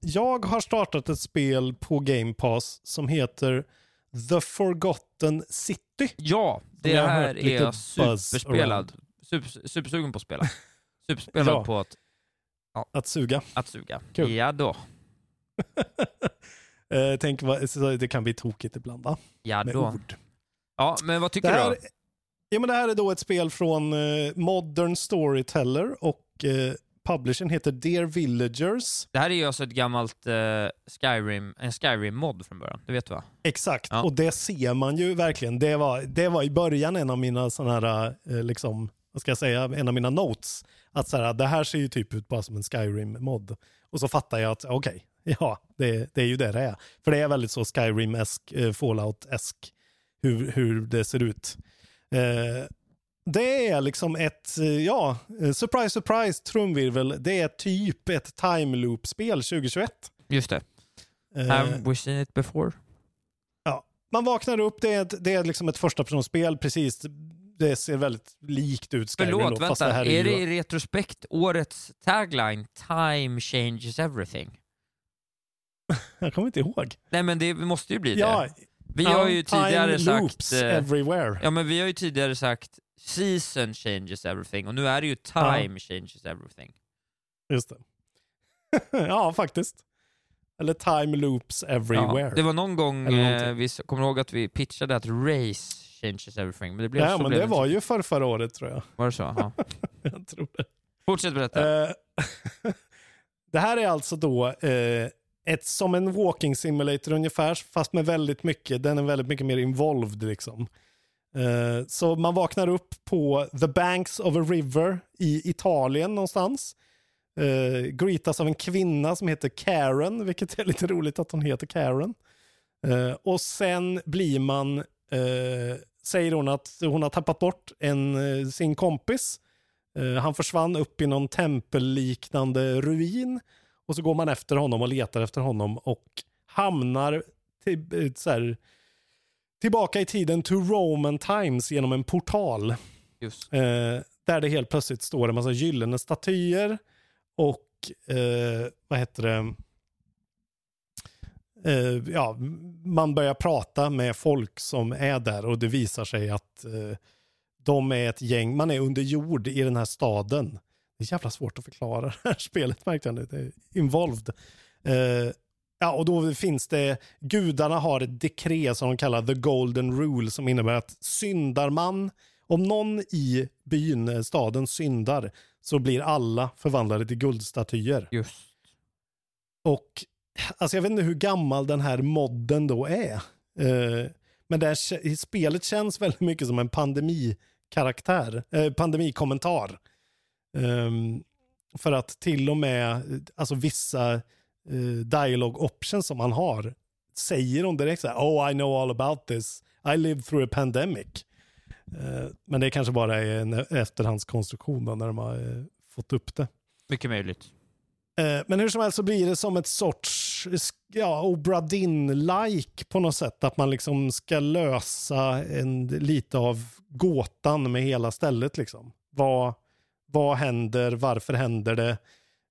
jag har startat ett spel på Game Pass som heter The Forgotten City. Ja, det här är jag superspelad. Super, supersugen på att spela. [laughs] Superspelad Ja. på att, Att suga. att suga. Kul. Ja då. [laughs] Eh, tänk vad, så det kan bli tokigt ibland va? Ja Med då. ord. Ja, men vad tycker du här, då? ja, men det här är då ett spel från eh, Modern Storyteller och eh, publishern heter Dear Villagers. Det här är ju alltså ett gammalt eh, Skyrim, en Skyrim-mod från början. Det vet du va? Exakt, Ja. och det ser man ju verkligen. Det var, det var i början en av mina sådana här, eh, liksom, vad ska jag säga, en av mina notes. Att så här, det här ser ju typ ut bara som en Skyrim-mod. Och så fattar jag att okej, ja, det, det är ju det det är. För det är väldigt så Skyrim-esk, eh, Fallout-esk, hur, hur det ser ut. Eh, det är liksom ett, eh, ja, eh, surprise, surprise, trumvirvel. Det är typ ett time loop-spel 2021. Just det. Eh, Have we seen it before? Ja, man vaknar upp, det är, ett, det är liksom ett första personspel, precis. Det ser väldigt likt ut Skyrim Förlåt, då, vänta. här är, det ju- i retrospekt årets tagline Time changes everything? [laughs] Jag kommer inte ihåg. Nej men det måste ju bli Ja, det. Vi ja, har ju tidigare sagt... eh, everywhere. Ja men vi har ju tidigare sagt season changes everything och nu är det ju time changes everything. Just det. [laughs] ja, faktiskt. Eller time loops everywhere. Ja, det var någon gång, eh, vi kommer ihåg att vi pitchade att race changes everything, men det blev Ja, men det var ju för förra året tror jag. Var det så? Ja. [laughs] jag tror det. Fortsätt berätta. Eh, [laughs] det här är alltså då eh, ett, som en walking simulator ungefär, fast med väldigt mycket, den är väldigt mycket mer involved liksom. Eh, så man vaknar upp på the banks of a river i Italien någonstans. Eh, greetas av en kvinna som heter Karen, vilket är lite roligt att hon heter Karen. Eh, och sen blir man, säger hon att hon har tappat bort en, eh, sin kompis. Eh, han försvann upp i någon tempelliknande ruin. Och så går man efter honom och letar efter honom och hamnar till, eh, här, tillbaka i tiden to Roman times genom en portal. Just. Där det helt plötsligt står en massa gyllene statyer och eh, vad heter det? Eh, ja, man börjar prata med folk som är där och det visar sig att eh, de är ett gäng, man är under jord i den här staden. Det är jävla svårt att förklara [laughs] det här spelet märkte jag nu. Det är involved. Eh, ja, och då finns det, gudarna har ett dekret som de kallar the golden rule som innebär att syndar man, om någon i byn, eh, staden syndar, så blir alla förvandlade till guldstatyer. Just. Och alltså jag vet inte hur gammal den här modden då är. Eh, men det här, spelet känns väldigt mycket som en pandemikaraktär, eh, pandemikommentar. Ehm, för att till och med alltså vissa eh, dialogue options som man har säger de direkt så här, oh I know all about this, I lived through a pandemic. Men det kanske bara är en efterhandskonstruktion då, när de har fått upp det. Mycket möjligt. Men hur som helst så blir det som ett sorts ja, Obra Dinn-like på något sätt. Att man liksom ska lösa en, lite av gåtan med hela stället. Liksom. Vad, vad händer? Varför händer det?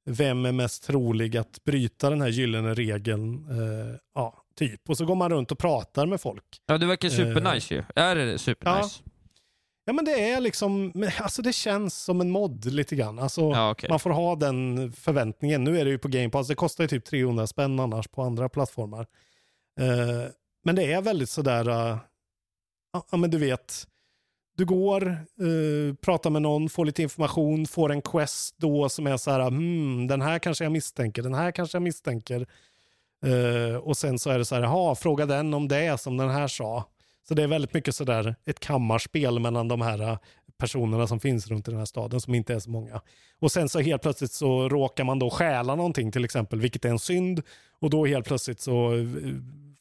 Vem är mest trolig att bryta den här gyllene regeln? Eh, ja, typ. Och så går man runt och pratar med folk. Ja, det verkar Eh, supernice ju. Är det supernice? Ja, men det är liksom, alltså det känns som en mod lite grann. Alltså, Ja, okej. Man får ha den förväntningen. Nu är det ju på Game Pass, det kostar ju typ 300 spänn annars på andra plattformar. Eh, men det är väldigt sådär, uh, ja men du vet, du går, eh, pratar med någon, får lite information, får en quest då som är så här, hmm, den här kanske jag misstänker, den här kanske jag misstänker. Eh, och sen så är det så här, jaha, fråga den om det som den här sa. Så det är väldigt mycket sådär ett kammarspel mellan de här äh, personerna som finns runt i den här staden som inte är så många. Och sen så helt plötsligt så råkar man då stjäla någonting till exempel, vilket är en synd. Och då helt plötsligt så äh,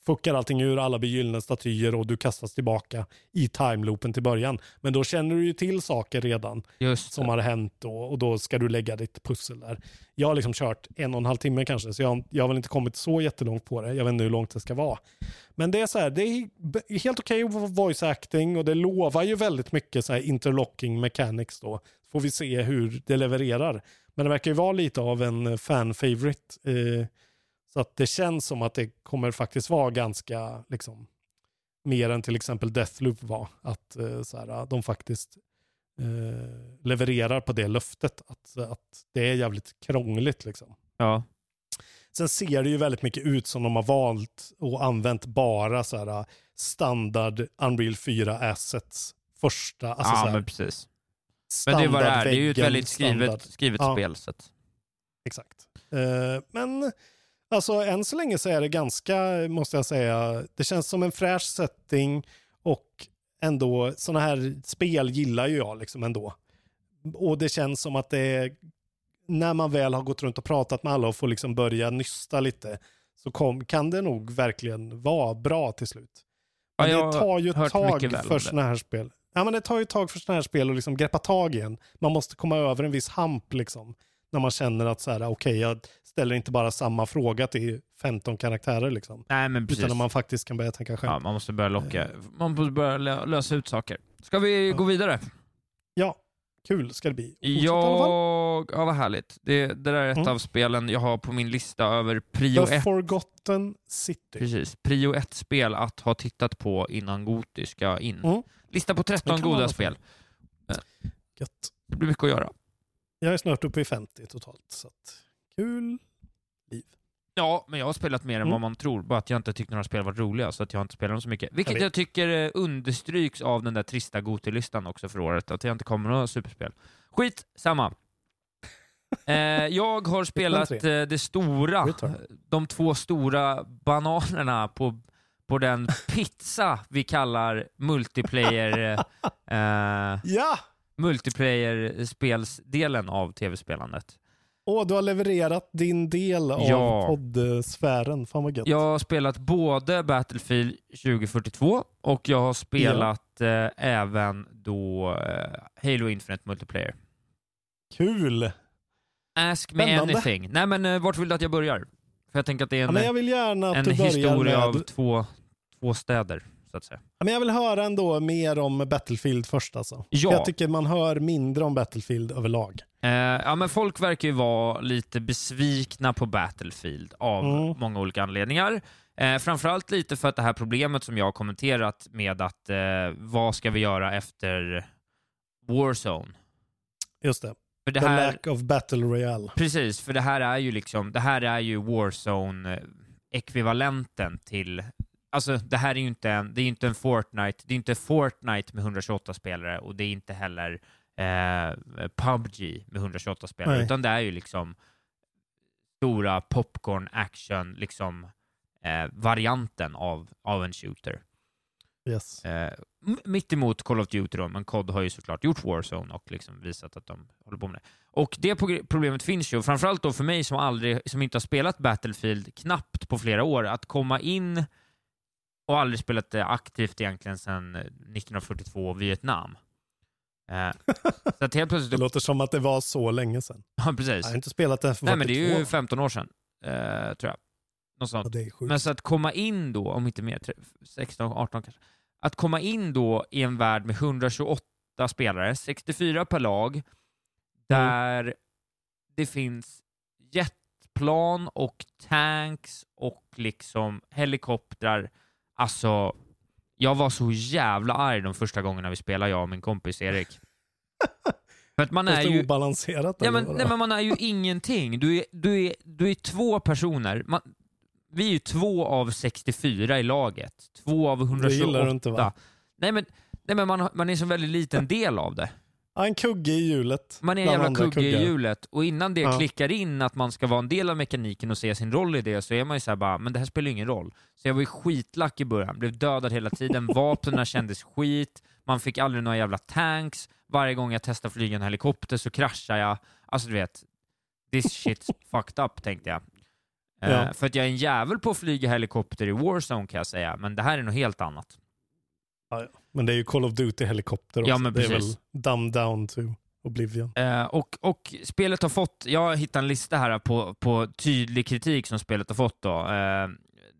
fuckar allting ur, alla blir gyllene statyer och du kastas tillbaka i timeloopen till början. Men då känner du ju till saker redan som har hänt då, och då ska du lägga ditt pussel där. Jag har liksom kört en och en halv timme kanske, så jag, jag har väl inte kommit så jättelångt på det. Jag vet inte hur långt det ska vara. Men det är så här, det är helt okej okay voice acting och det lovar ju väldigt mycket så här interlocking mechanics då. Får vi se hur det levererar. Men det verkar ju vara lite av en fan favorite. Eh, så att det känns som att det kommer faktiskt vara ganska, liksom, mer än till exempel Deathloop var. Att eh, så här, de faktiskt eh, levererar på det löftet. Att, att det är jävligt krångligt liksom. Ja. Sen ser det ju väldigt mycket ut som de har valt och använt bara så här standard Unreal 4 assets. Första, alltså så ja, här, men precis. Men det vad det är. Det är ju ett väldigt skrivet, standard. skrivet Ja. spel. Så att. Exakt. Eh, men alltså än så länge så är det ganska, måste jag säga, det känns som en fräsch setting och ändå sådana här spel gillar ju jag liksom ändå. Och det känns som att det är, när man väl har gått runt och pratat med alla och får liksom börja nysta lite så kom, kan det nog verkligen vara bra till slut. Men Ja, det tar ju ett tag för sådana här spel. Ja, men det tar ju ett tag för sådana här spel att liksom greppa tag i en. Man måste komma över en viss hamp liksom. När man känner att så här, okej, jag ställer inte bara samma fråga till 15 karaktärer liksom. Nej, men precis. Utan man faktiskt kan börja tänka själv. Ja, man måste börja locka. Man måste börja lö- lösa ut saker. Ska vi gå vidare? Ja, kul ska det bli. Fortsätt. Jag... Ja, vad härligt. Det, det där är ett Mm. av spelen jag har på min lista över prio The 1. Forgotten City. Precis. Prio 1-spel att ha tittat på innan Goti ska in. Mm. Lista på Det 13 kan goda spel. Gött. Det blir mycket att göra. Jag är snart uppe i 50 totalt, så att kul liv. Ja, men jag har spelat mer än Mm. vad man tror. Bara att jag inte tyckte några spel var roliga, så att jag inte spelar dem så mycket. Vilket Jag jag, tycker eh, understryks av den där trista Goti-listan också för året, att jag inte kommer några superspel. Skit samma. [laughs] Eh, jag har spelat eh, det stora, de två stora bananerna på, på den pizza vi kallar multiplayer [laughs] eh, Ja! Multiplayer-spelsdelen av tv-spelandet. Åh, du har levererat din del av Ja. poddsfären. Fan vad gött. Jag har spelat både Battlefield 2042 och jag har spelat eh, även då eh, Halo Infinite Multiplayer. Kul! Ask me Spännande. anything. Nej men eh, vart vill du att jag börjar? För jag tänker att det är Ja, en, att en historia med... av två, två städer, så att säga. Men jag vill höra ändå mer om Battlefield först alltså. Ja. Jag tycker man hör mindre om Battlefield överlag. Eh, ja, men folk verkar ju vara lite besvikna på Battlefield av Mm. många olika anledningar. Eh, framförallt lite för att det här problemet som jag har kommenterat med att eh, vad ska vi göra efter Warzone? Just det. För det The här, lack of battle royale. Precis, för det här är ju liksom, det här är ju Warzone-ekvivalenten till Alltså det här är ju inte en, det är inte en Fortnite, det är inte Fortnite med 128 spelare och det är inte heller eh, PubG med 128 spelare, Nej. utan det är ju liksom stora popcorn action, liksom eh, varianten av, av en shooter. Yes. Eh, mitt emot Call of Duty då, men COD har ju såklart gjort Warzone och liksom visat att de håller på med det. Och det problemet finns ju, framförallt då för mig som, aldrig, som inte har spelat Battlefield knappt på flera år, att komma in och aldrig spelat det aktivt egentligen sedan 1942 Vietnam. Eh, [laughs] så att helt Det plötsligt... låter som att det var så länge sedan. [laughs] Ja, precis. Jag har inte spelat den för Nej, men det är ju 42. 15 år sedan, eh, tror jag. Något sånt. Ja, det är sjukt. Men så att komma in då, om inte mer, tre- 16, 18 kanske, att komma in då i en värld med 128 spelare, 64 per lag, där det finns jetplan och tanks och liksom helikoptrar. Alltså, jag var så jävla arg de första gångerna vi spelade, jag och min kompis Erik. [laughs] För att man är ju... obalanserat. Ja, men, nej, men man är ju ingenting. Du är, du är, du är två personer. Man, vi är ju två av 64 i laget. Två av 128. Det gillar du inte, va? Nej men, nej, men man, man är så väldigt liten del av det. Ja, en kugge i hjulet. Man är en jävla kugge i hjulet och innan det Ja. klickar in att man ska vara en del av mekaniken och se sin roll i det så är man ju såhär bara, men det här spelar ju ingen roll. Så jag var ju skitlack i början, blev dödad hela tiden, [laughs] vapnen kändes skit, man fick aldrig några jävla tanks, varje gång jag testade flyga en helikopter så kraschade jag. Alltså du vet, this shit's [laughs] fucked up tänkte jag. Ja. för att jag är en jävel på att flyga helikopter i Warzone kan jag säga, men det här är något helt annat. Ja, ja. Men det är ju Call of Duty helikopter också. Ja, men det är väl dumb down to Oblivion. Eh, och, och spelet har fått, jag hittat en lista här på, på tydlig kritik som spelet har fått. Då. Eh,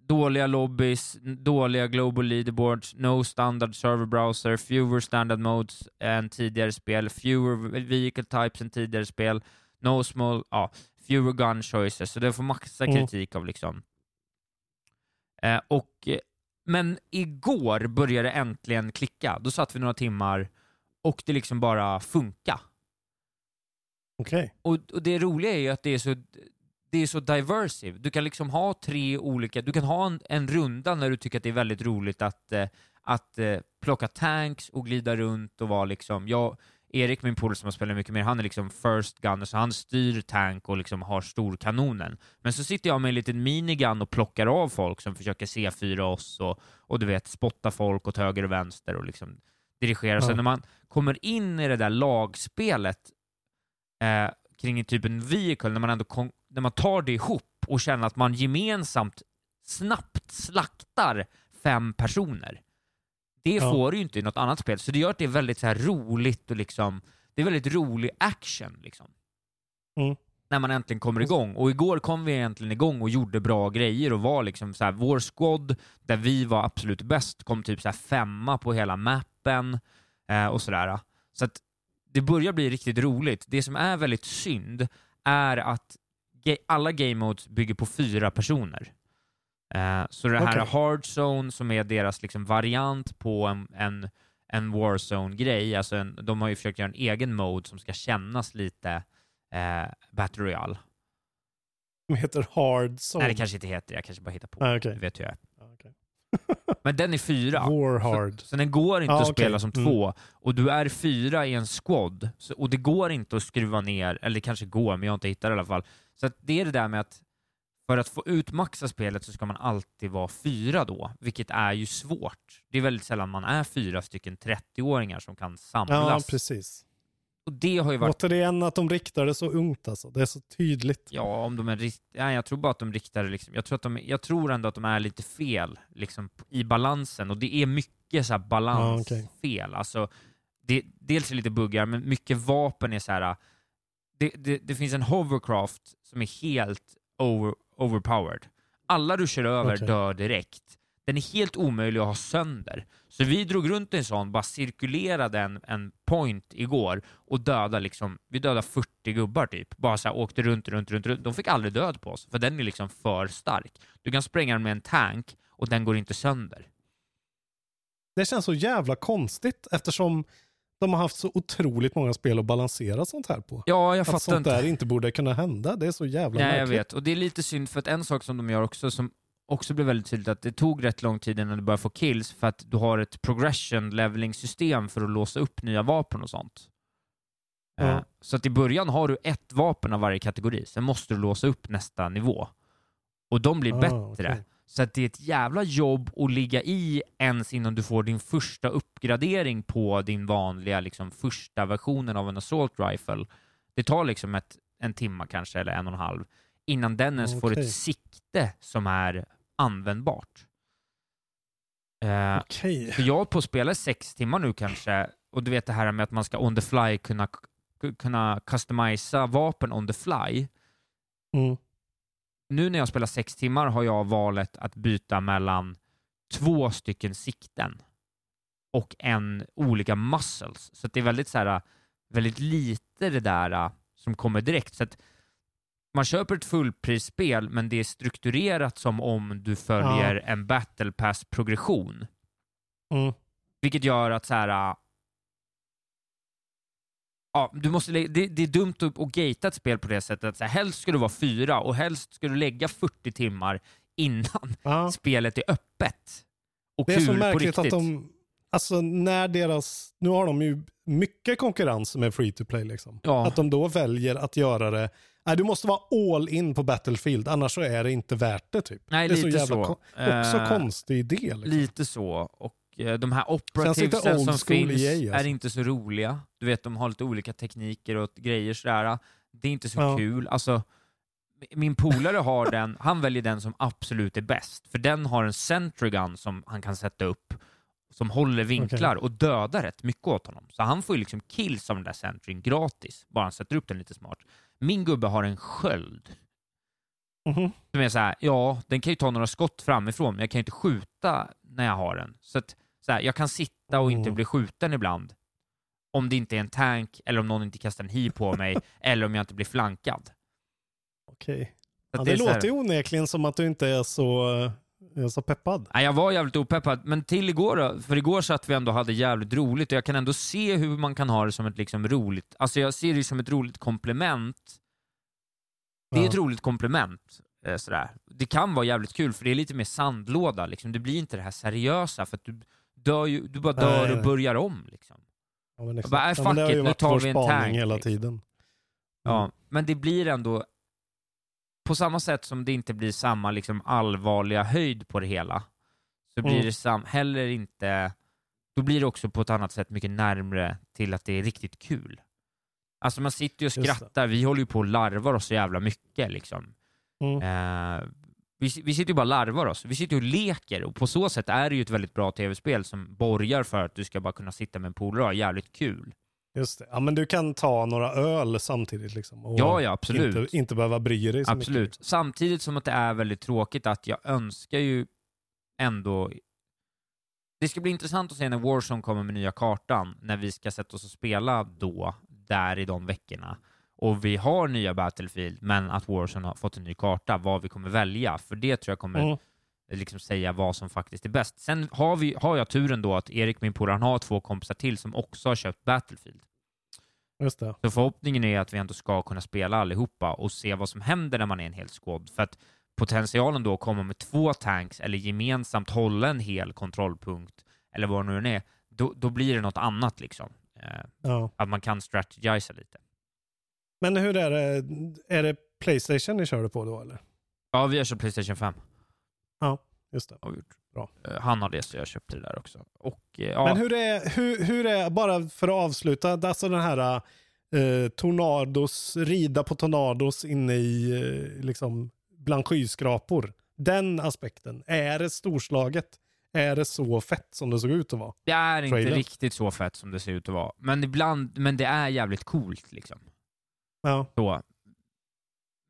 dåliga lobbies, dåliga global leaderboards, no standard server browser, fewer standard modes än tidigare spel, fewer vehicle types än tidigare spel, no small, ja, fewer gun choices. Så det får massa Mm. kritik av liksom. Eh, och, men igår började det äntligen klicka. Då satt vi några timmar och det liksom bara funka. Okej. Och, och det roliga är ju att det är så det är så diversive. Du kan liksom ha tre olika, du kan ha en, en runda när du tycker att det är väldigt roligt att, eh, att eh, plocka tanks och glida runt och vara liksom, jag, Erik, min polare som har spelat mycket mer, han är liksom first gunner, så han styr tank och liksom har storkanonen. Men så sitter jag med en liten minigun och plockar av folk som försöker C4 oss och, och du vet, spotta folk åt höger och vänster och liksom dirigera. Så Ja. när man kommer in i det där lagspelet eh, kring en typ en vehicle, när man ändå när man tar det ihop och känner att man gemensamt snabbt slaktar fem personer. Det Ja. får du ju inte i något annat spel, så det gör att det är väldigt så här roligt och liksom, det är väldigt rolig action liksom. Mm. När man äntligen kommer igång. Och igår kom vi äntligen igång och gjorde bra grejer och var liksom så här, vår squad, där vi var absolut bäst, kom typ så femma på hela mappen eh, och sådär. Så att det börjar bli riktigt roligt. Det som är väldigt synd är att alla game modes bygger på fyra personer. Eh, så det här Okej. hard zone som är deras liksom variant på en, en, en Warzone-grej. Alltså en, de har ju försökt göra en egen mode som ska kännas lite eh, Battle Royale. Som heter Hard Zone. Nej, det kanske inte heter det. Jag kanske bara hittar på. Ah, okej. Du vet jag. Ah, okej. [laughs] Men den är fyra. War Hard. Så, så den går inte Ah, att okej. spela som Mm. två. Och du är fyra i en squad. Så, och det går inte att skruva ner, eller det kanske går, men jag har inte hittat det i alla fall. Så det är det där med att för att få utmaxa spelet så ska man alltid vara fyra då, vilket är ju svårt. Det är väldigt sällan man är fyra stycken 30-åringar som kan Ja, samlas. precis. och det har ju varit... Återigen att de riktar det så ungt alltså. Det är så tydligt. Ja, om de är rikt... Nej, jag tror bara att de riktar det liksom... Jag tror, att de... jag tror ändå att de är lite fel liksom, i balansen. Och det är mycket så balansfel. Ja, okej. Alltså, det... Dels är det lite buggar, men mycket vapen är så här... Det, det, det finns en hovercraft som är helt over, overpowered. Alla du kör över Okej. dör direkt. Den är helt omöjlig att ha sönder. Så vi drog runt en sån, bara cirkulerade en, en point igår och dödade liksom, vi dödade 40 gubbar typ. Bara så här, åkte runt, runt, runt, runt. De fick aldrig död på oss, för den är liksom för stark. Du kan spränga den med en tank och den går inte sönder. Det känns så jävla konstigt eftersom de har haft så otroligt många spel att balansera sånt här på. Ja, jag att fattar sånt inte. där inte borde kunna hända. Det är så jävla Nej, jag märkligt. vet. Och det är lite synd, för att en sak som de gör också, som också blev väldigt tydligt, att det tog rätt lång tid innan du börjar få kills, för att du har ett progression leveling system för att låsa upp nya vapen och sånt. Eh, Så att i början har du ett vapen av varje kategori, sen måste du låsa upp nästa nivå. Och de blir Ah, bättre. okej. Så att det är ett jävla jobb att ligga i ens innan du får din första uppgradering på din vanliga liksom, första versionen av en assault rifle. Det tar liksom ett, en timma kanske, eller en och en halv, innan den ens får Okej. ett sikte som är användbart. Eh, Okej. för jag har på att spela sex timmar nu kanske, och du vet det här med att man ska on the fly kunna, kunna customisa vapen on the fly. Mm. Nu när jag spelar sex timmar har jag valet att byta mellan två stycken sikten och en olika muscles. Så det är väldigt, så här, väldigt lite det där äh, som kommer direkt. Så att man köper ett fullprisspel, men det är strukturerat som om du följer en battle pass-progression. Mm. Vilket gör att så här. Ja, du måste, det, det är dumt att, att gatea ett spel på det sättet. Så här, helst ska du vara fyra och helst ska du lägga 40 timmar innan Ja. [laughs] spelet är öppet. Och Det är kul så på märkligt riktigt. att de, alltså när deras, nu har de ju mycket konkurrens med free to play liksom. Ja. Att de då väljer att göra det, nej du måste vara all in på Battlefield, annars så är det inte värt det typ. Nej, det är så lite jävla så. Också Eh, konstig idé liksom. Lite så. Och de här operativesen som finns EA, alltså. är inte så roliga. Du vet, de har lite olika tekniker och grejer sådär. Det är inte så Ja. kul. Alltså, min polare har [laughs] den, han väljer den som absolut är bäst. För den har en centrigun som han kan sätta upp som håller vinklar och dödar rätt mycket åt honom. Så han får ju liksom kills av den där centryn gratis, bara han sätter upp den lite smart. Min gubbe har en sköld Mhm. som är så här, ja, den kan ju ta några skott framifrån, men jag kan ju inte skjuta när jag har den. Så att, så här, jag kan sitta och inte Mm. bli skjuten ibland. Om det inte är en tank, eller om någon inte kastar en hi på mig, [laughs] eller om jag inte blir flankad. Okej. Så Ja, det, här- låter ju onekligen som att du inte är så, eh, är så peppad. Nej, jag var jävligt opeppad, men till igår då, för igår satt vi ändå och hade jävligt roligt och jag kan ändå se hur man kan ha det som ett liksom roligt, alltså jag ser det som ett roligt komplement. Det är Ja. ett roligt komplement. eh, Sådär. Det kan vara jävligt kul för det är lite mer sandlåda, liksom. det blir inte det här seriösa för att du, dör ju, du bara dör Nej, och nej. börjar om. Liksom. Ja, men exakt. bara, äh, Ja, fuck har it, nu tar vi en tank, hela liksom. tiden. Ja, men det blir ändå, på samma sätt som det inte blir samma liksom, allvarliga höjd på det hela, så blir Mm. det sam heller inte, då blir det också på ett annat sätt mycket närmre till att det är riktigt kul. Alltså man sitter ju och skrattar, vi håller ju på och larvar oss så jävla mycket liksom. Mm. Eh, vi, vi sitter ju bara och larvar oss, vi sitter ju och leker och på så sätt är det ju ett väldigt bra tv-spel som borgar för att du ska bara kunna sitta med en polare och ha jävligt kul. Just det. Ja, men du kan ta några öl samtidigt liksom. Och Ja, ja, absolut. Inte, inte behöva bry dig så Absolut. mycket. Samtidigt som att det är väldigt tråkigt att jag önskar ju ändå... Det ska bli intressant att se när Warzone kommer med nya kartan, när vi ska sätta oss och spela då, där i de veckorna. Och vi har nya Battlefield, men att Warzone har fått en ny karta, vad vi kommer välja. För det tror jag kommer Mm. liksom säga vad som faktiskt är bäst. Sen har, vi, har jag turen då att Erik, min polare, har två kompisar till som också har köpt Battlefield. Just det. Så förhoppningen är att vi ändå ska kunna spela allihopa och se vad som händer när man är en hel squad. För att potentialen då att komma med två tanks eller gemensamt hålla en hel kontrollpunkt eller vad det nu är, då, då blir det något annat liksom. Eh, Ja. Att man kan strategisa lite. Men hur är det? Är det Playstation ni körde på då eller? Ja, vi har köpt Playstation 5. Ja, just det. Har gjort. Bra. Eh, Han har det, så jag köpte det där också. Och, eh, ja, Men hur är, hur, hur är, bara för att avsluta, alltså den här eh, tornados, rida på tornados inne i, eh, liksom, bland skyskrapor. Den aspekten, är det storslaget? Är det så fett som det såg ut att vara? det är inte Trailern. riktigt så fett som det ser ut att vara. Men ibland, men det är jävligt coolt liksom. Ja. Så.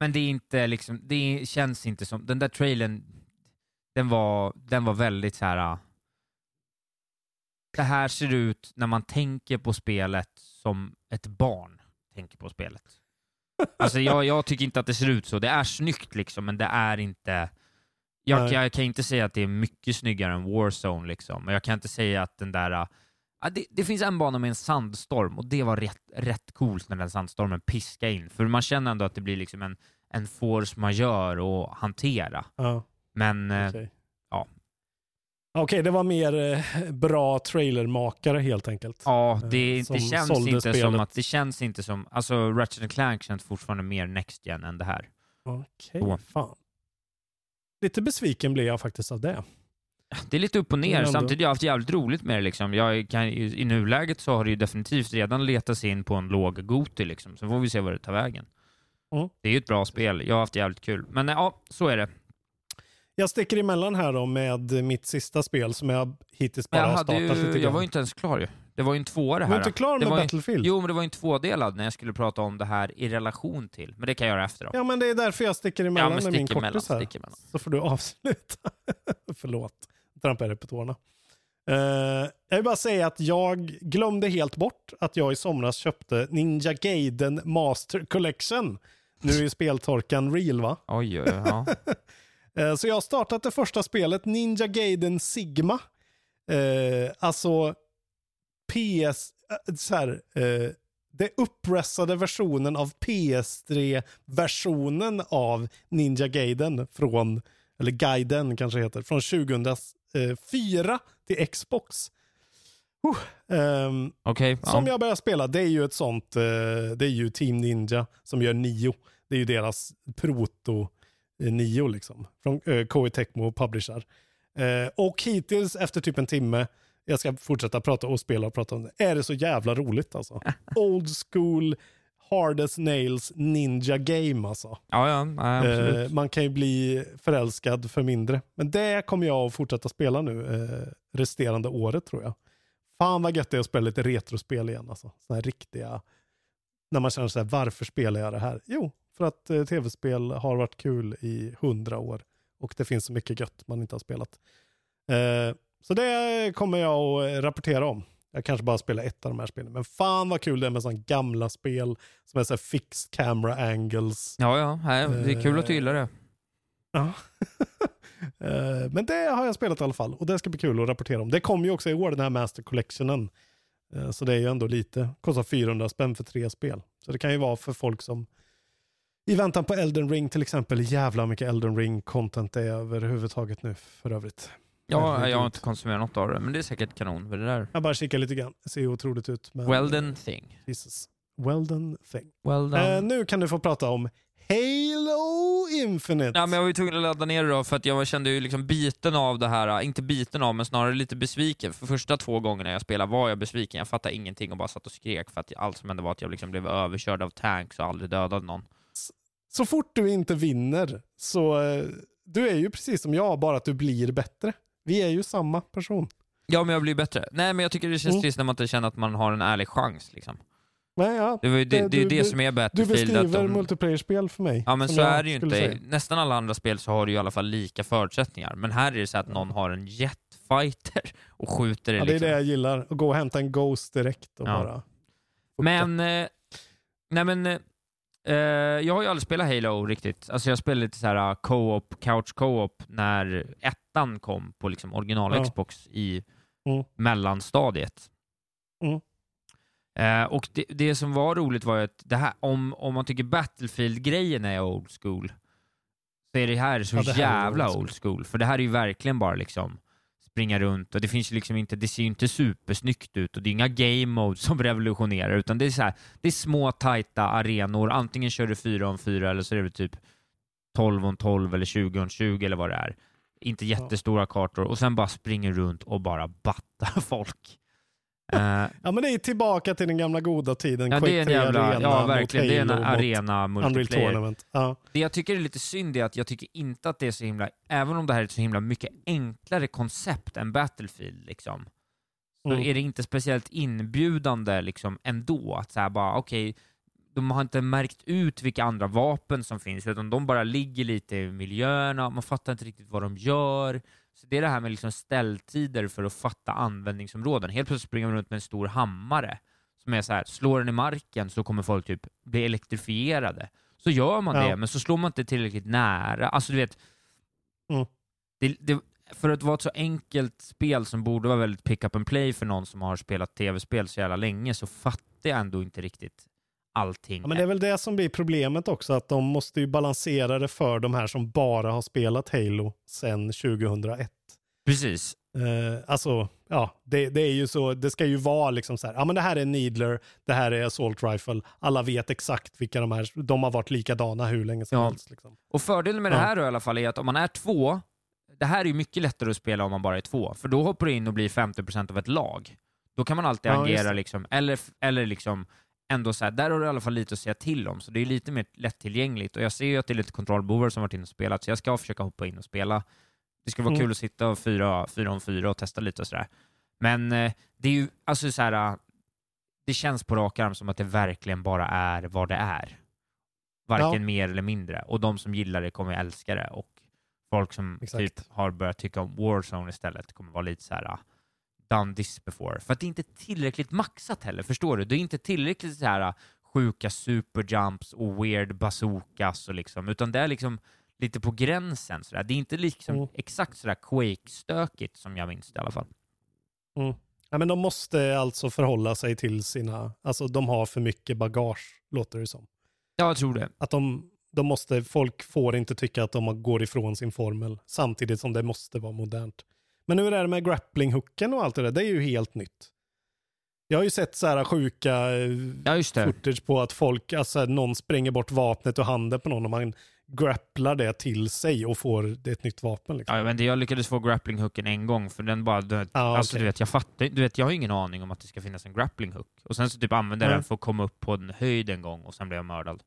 Men det är inte liksom, det känns inte som, den där trailern, den var, den var väldigt så här. äh, Det här ser ut när man tänker på spelet som ett barn tänker på spelet. [laughs] Alltså jag, jag tycker inte att det ser ut så. Det är snyggt liksom, men det är inte... Jag, Nej. jag kan inte säga att det är mycket snyggare än Warzone liksom. Men jag kan inte säga att den där... Ja, det, det finns en bana med en sandstorm och det var rätt, rätt coolt när den sandstormen piskade in. För man känner ändå att det blir liksom en, en force majeure att hantera. Ja. Men eh, Okej. ja, Okej, det var mer eh, bra trailermakare helt enkelt. ja det, Eh, som det, känns inte som spelet. att, det känns inte som... Alltså Ratchet Clank känns fortfarande mer Next Gen än det här. Okej, Så. fan. Lite besviken blev jag faktiskt av det. Det är lite upp och ner. Samtidigt har jag haft jävligt roligt med det. Liksom. Jag kan, I nuläget så har det ju definitivt redan letat sig in på en låg Goti. Liksom. Så får vi se vad det tar vägen. Mm. Det är ju ett bra spel. Jag har haft jävligt kul. Men eh, ja, så är det. Jag sticker emellan här då med mitt sista spel som jag hittills bara jag, har startat ju, lite jag grann. var ju inte ens klar ju. Det var ju en tvåa det Var här. du inte klar med var Battlefield? Jo, men det var ju en tvådelad när jag skulle prata om det här i relation till. Men det kan jag göra efter då. Ja, men det är därför jag sticker emellan men med min emellan, kortis här. emellan. Så får du avsluta. [laughs] Förlåt, trampar jag på tårna. Eh, jag vill bara säga att jag glömde helt bort att jag i somras köpte Ninja Gaiden Master Collection. Nu är ju speltorkan real va? Oj, oj. Ja. [laughs] Eh, Så jag har startat det första spelet, Ninja Gaiden Sigma. Eh, alltså PS, så här, det uppressade versionen av PS3-versionen av Ninja Gaiden från, eller Gaiden kanske heter, från 2004 till Xbox. Uh, ehm, Okej. som ja. jag börjar spela, det är ju ett sånt, eh, det är ju Team Ninja som gör Nio. Det är ju deras proto eh, Nio liksom. Från eh, Koei Tecmo Publisher. Eh, och hittills efter typ en timme, jag ska fortsätta prata och spela och prata om det, är det så jävla roligt alltså. [laughs] Old school, hard as nails, ninja game alltså. Ja, ja, absolut. Eh, man kan ju bli förälskad för mindre. Men det kommer jag att fortsätta spela nu eh, resterande året tror jag. Fan vad gött det är att spela lite retrospel igen alltså. Såna här riktiga, när man känner så här, varför spelar jag det här? Jo, för att eh, tv-spel har varit kul i hundra år. Och det finns så mycket gött man inte har spelat. Eh, så det kommer jag att rapportera om. Jag kanske bara spelar ett av de här spelen. Men fan vad kul det är med sådana gamla spel som är så här fixed camera angles. Ja, ja. Det är kul att du gillar det. Ja. [laughs] Eh, Men det har jag spelat i alla fall och det ska bli kul att rapportera om. Det kommer ju också i år den här Master Collectionen. Eh, Så det är ju ändå lite, kostar 400 spänn för tre spel. Så det kan ju vara för folk som i väntan på Elden Ring till exempel, jävla mycket Elden Ring content det är överhuvudtaget nu för övrigt. Ja, jag har inte konsumerat något av det, men det är säkert kanon. Det där. Jag bara kikar lite grann, det ser otroligt ut. Men, Well done thing. Jesus. Well done thing. Well done. Eh, nu kan du få prata om Halo Infinite. Ja, men jag var ju tvungen att ladda ner det då, för att jag kände ju liksom biten av det här, inte biten av, men snarare lite besviken. För första två gångerna jag spelade var jag besviken. Jag fattade ingenting och bara satt och skrek för att allt som hände var att jag liksom blev överkörd av tanks och aldrig dödade någon. så fort du inte vinner så eh, du är ju precis som jag, bara att du blir bättre. Vi är ju samma person. Ja, men jag blir bättre. Nej, men jag tycker det känns Mm. trist när man inte känner att man har en ärlig chans. Liksom. Nej, ja. Det, var ju det, Det- det är du- det som är Du Battlefield. att beskriver de... multiplayer-spel för mig. Ja, men så är det ju inte. säga. Nästan alla andra spel så har du i alla fall lika förutsättningar. Men här är det så att någon har en jetfighter [laughs] och skjuter det. Ja, det är liksom. det jag gillar. Att gå och hämta en Ghost direkt och Ja. bara... Men, eh, nej men, eh, eh, jag har ju aldrig spelat Halo riktigt. Alltså jag spelade lite så här uh, co-op, couch co-op när ettan ettan kom på liksom original Ja. Xbox i Mm. mellanstadiet. Mm. Eh, och det, det som var roligt var ju att det här, om, om man tycker Battlefield-grejen är old school, så är det här så Ja, det här är jävla old school. old school. För det här är ju verkligen bara liksom springa runt och det finns ju liksom inte, det ser ju inte supersnyggt ut och det är inga game modes som [laughs] revolutionerar utan det är så här, det är små tajta arenor, antingen kör du 4 om 4 eller så är det typ 12 om 12 eller 20 om 20 eller vad det är. Inte jättestora kartor och sen bara springer runt och bara battar [laughs] folk. Eh, Ja men det är tillbaka till den gamla goda tiden. Ja, det är en Quake 3 jävla, arena ja verkligen, det är en arena multiplayer. Ja. Det jag tycker är lite synd är att jag tycker inte att det är så himla, även om det här är ett så himla mycket enklare koncept än Battlefield liksom, så Mm. är det inte speciellt inbjudande liksom ändå. Att så här bara, okej, de har inte märkt ut vilka andra vapen som finns, utan de bara ligger lite i miljöerna, man fattar inte riktigt vad de gör. Så det är det här med liksom ställtider för att fatta användningsområden. Helt plötsligt springer man runt med en stor hammare som är så här, slår den i marken så kommer folk typ bli elektrifierade. Så gör man Ja. det, men så slår man inte tillräckligt nära. Alltså du vet, Mm. det, det, för att vara ett så enkelt spel som borde vara väldigt pick up and play för någon som har spelat tv-spel så jävla länge så fattar jag ändå inte riktigt allting. Ja, men det är väl det som blir problemet också, att de måste ju balansera det för de här som bara har spelat Halo sedan 2001. Precis. Eh, alltså, ja, det, det är ju så, det ska ju vara liksom så här, ja men det här är Needler, det här är Assault Rifle, alla vet exakt vilka de är, de har varit likadana hur länge som Ja. helst. Liksom. Och fördelen med Ja. det här då i alla fall är att om man är två, det här är ju mycket lättare att spela om man bara är två, för då hoppar du in och blir 50% av ett lag. Då kan man alltid Ja, agera liksom, eller, eller liksom ändå så här, där har du i alla fall lite att säga till om, så det är lite mer lättillgängligt. Och jag ser ju att det är lite kontrollbovar som varit inne och spelat, så jag ska försöka hoppa in och spela. Det skulle vara Mm. kul att sitta och fyra, fyra om fyra och testa lite och sådär. Men eh, det är ju, alltså så här, det känns på rak arm som att det verkligen bara är vad det är. Varken Ja. mer eller mindre. Och de som gillar det kommer älska det. Och folk som Exakt. typ har börjat tycka om Warzone istället kommer vara lite så här done this before. För att det är inte tillräckligt maxat heller, förstår du? Det är inte tillräckligt så här sjuka superjumps och weird bazookas och liksom, utan det är liksom lite på gränsen. Så där. Det är inte liksom Mm. exakt sådär Quake-stökigt som jag minns det i alla fall. Mm. Ja, men de måste alltså förhålla sig till sina, alltså de har för mycket bagage, låter det som. Ja, jag tror det. Att de, de måste, folk får inte tycka att de går ifrån sin formel, samtidigt som det måste vara modernt. Men hur är det med grappling-hooken och allt det där? Det är ju helt nytt. Jag har ju sett så här sjuka eh, Ja, footage på att folk, alltså någon spränger bort vapnet och handen på någon och man grapplar det till sig och får det ett nytt vapen. Liksom. Ja, men det, jag lyckades få grappling-hooken en gång, för den bara... Du, Ja, alltså, okej. du vet, jag fattar du vet, jag har ingen aning om att det ska finnas en grappling-hook. Och sen så typ använde jag Nej. den för att komma upp på en höjd en gång och sen blev jag mördad.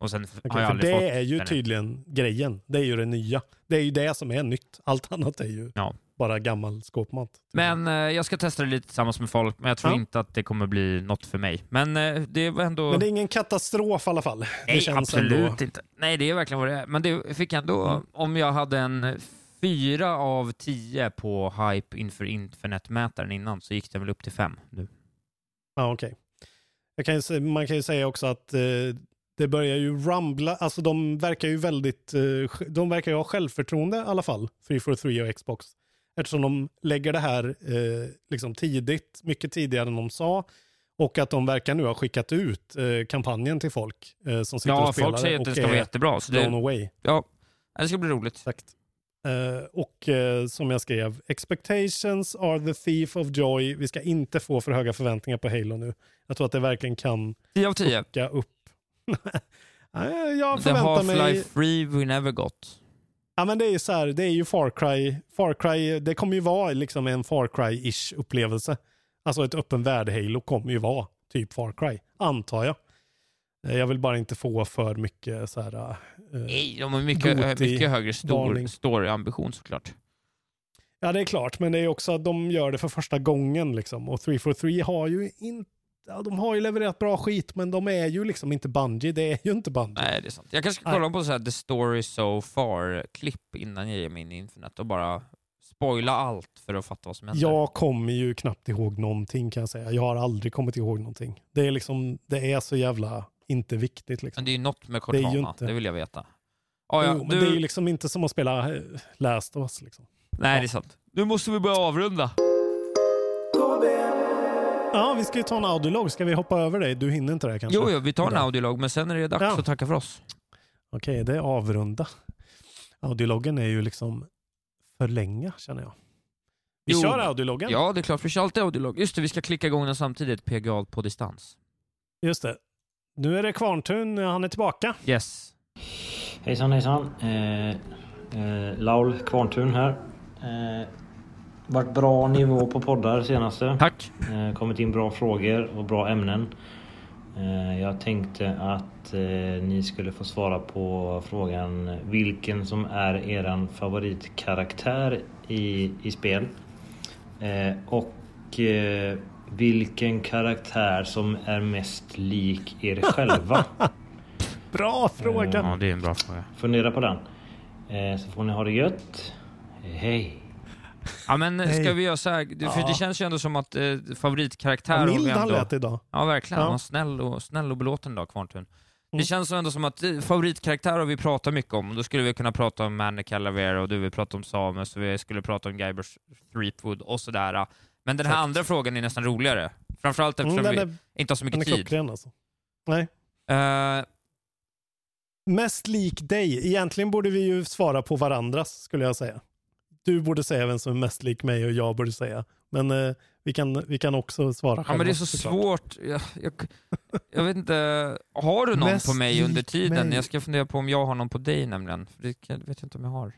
Och sen Okej, har jag för aldrig det fått är ju den. tydligen grejen. Det är ju det nya. Det är ju det som är nytt. Allt annat är ju Ja. Bara gammal skåpmat. Men eh, jag ska testa det lite tillsammans med folk, men jag tror Ja. inte att det kommer bli något för mig. Men eh, det var ändå... Men det är ingen katastrof i alla fall. det Nej, känns absolut ändå... inte. Nej, det är verkligen vad det är. Men det fick ändå, Mm. om jag hade en fyra av tio på hype inför Infinite-mätaren innan, så gick den väl upp till fem nu. Ja, okej. Kan sä- man kan ju säga också att eh, det börjar ju rumbla, alltså de verkar ju väldigt, eh, de verkar ju ha självförtroende i alla fall, 343 och Xbox. Eftersom de lägger det här eh, liksom tidigt, mycket tidigare än de sa. Och att de verkar nu ha skickat ut eh, kampanjen till folk eh, som sitter Ja, och spelar folk säger att det ska vara jättebra. Så det, away. ja, det ska bli roligt. Exakt. Eh, och eh, som jag skrev, expectations are the thief of joy. Vi ska inte få för höga förväntningar på Halo nu. Jag tror att det verkligen kan 10 av 10. fucka upp. [laughs] Jag The förväntar mig... Half-Life 3 we never got. Ja men det är ju så här, det är ju Far Cry. Far Cry, det kommer ju vara liksom en Far Cry-ish upplevelse. Alltså ett öppen värld Halo kommer ju vara typ Far Cry, antar jag. Eh, Jag vill bara inte få för mycket så här... eh, Nej, de har mycket, mycket högre stor story-ambition såklart. Ja, det är klart, men det är också att de gör det för första gången liksom. Och 343 har ju inte, ja, de har ju levererat bra skit, men de är ju liksom inte Bungie. Det är ju inte Bungie. Nej, det är sant. Jag kanske ska kolla på så här The Story So Far-klipp innan jag ger mig in i internet och bara spoila allt för att fatta vad som händer. Jag kommer ju knappt ihåg någonting kan jag säga. Jag har aldrig kommit ihåg någonting. Det är liksom, det är så jävla inte viktigt liksom. Men det är ju något med Det Cortana, inte- det vill jag veta. Ah, ja, jo, men du... det är ju liksom inte som att spela eh, Last of Us liksom. Nej, det är sant. Nu måste vi börja avrunda. Ja, vi ska ju ta en audiolog. Ska vi hoppa över dig? Du hinner inte det kanske? Jo, jo, vi tar en audiolog, men sen är det dags Ja. att tacka för oss. Okej, det är avrunda. Audiologgen är ju liksom för länge känner jag. Vi Jo, kör audiologgen. Ja, det är klart. Vi kör alltid audiolog. Just det, vi ska klicka igång den samtidigt. PGA på distans. Just det. Nu är det Kvarntun, han är tillbaka. Yes. Hejsan hejsan. Eh, eh, Laul Kvarntun här. Eh, varit bra nivå på poddar senaste. Tack. Eh, kommit in bra frågor och bra ämnen. Eh, jag tänkte att eh, ni skulle få svara på frågan vilken som är eran favoritkaraktär i, i spel. Eh, och eh, vilken karaktär som är mest lik er [laughs] själva. Bra fråga. Ja, det är en bra fråga. Fundera på den. Eh, så får ni ha det gött. Eh, Hej. Ja, men ska Hej. vi göra så här? Det- För Ja. det känns ju ändå som att eh, favoritkaraktär... Vi mild han lät idag. Ja, verkligen. Ja. Snäll och, snäll och belåten idag, Kvarntun. Det Mm. känns ändå som att eh, favoritkaraktär har vi pratat mycket om. Då skulle vi kunna prata om Manny Calavera och du vill prata om Samus och vi skulle prata om Guybrush Threepwood och sådär. Men den här Exakt. andra frågan är nästan roligare. Framförallt eftersom Mm, den vi inte har så Den är mycket tid. alltså. Nej. Eh, Mest lik dig. Egentligen borde vi ju svara på varandras skulle jag säga. Du borde säga vem som är mest lik mig och jag borde säga. Men eh, vi, kan, vi kan också svara ja, själva. men det är så såklart. svårt. Jag, jag, jag vet inte. Har du någon Mest på mig under tiden? mig. Jag ska fundera på om jag har någon på dig nämligen. För det kan- vet jag inte om jag har.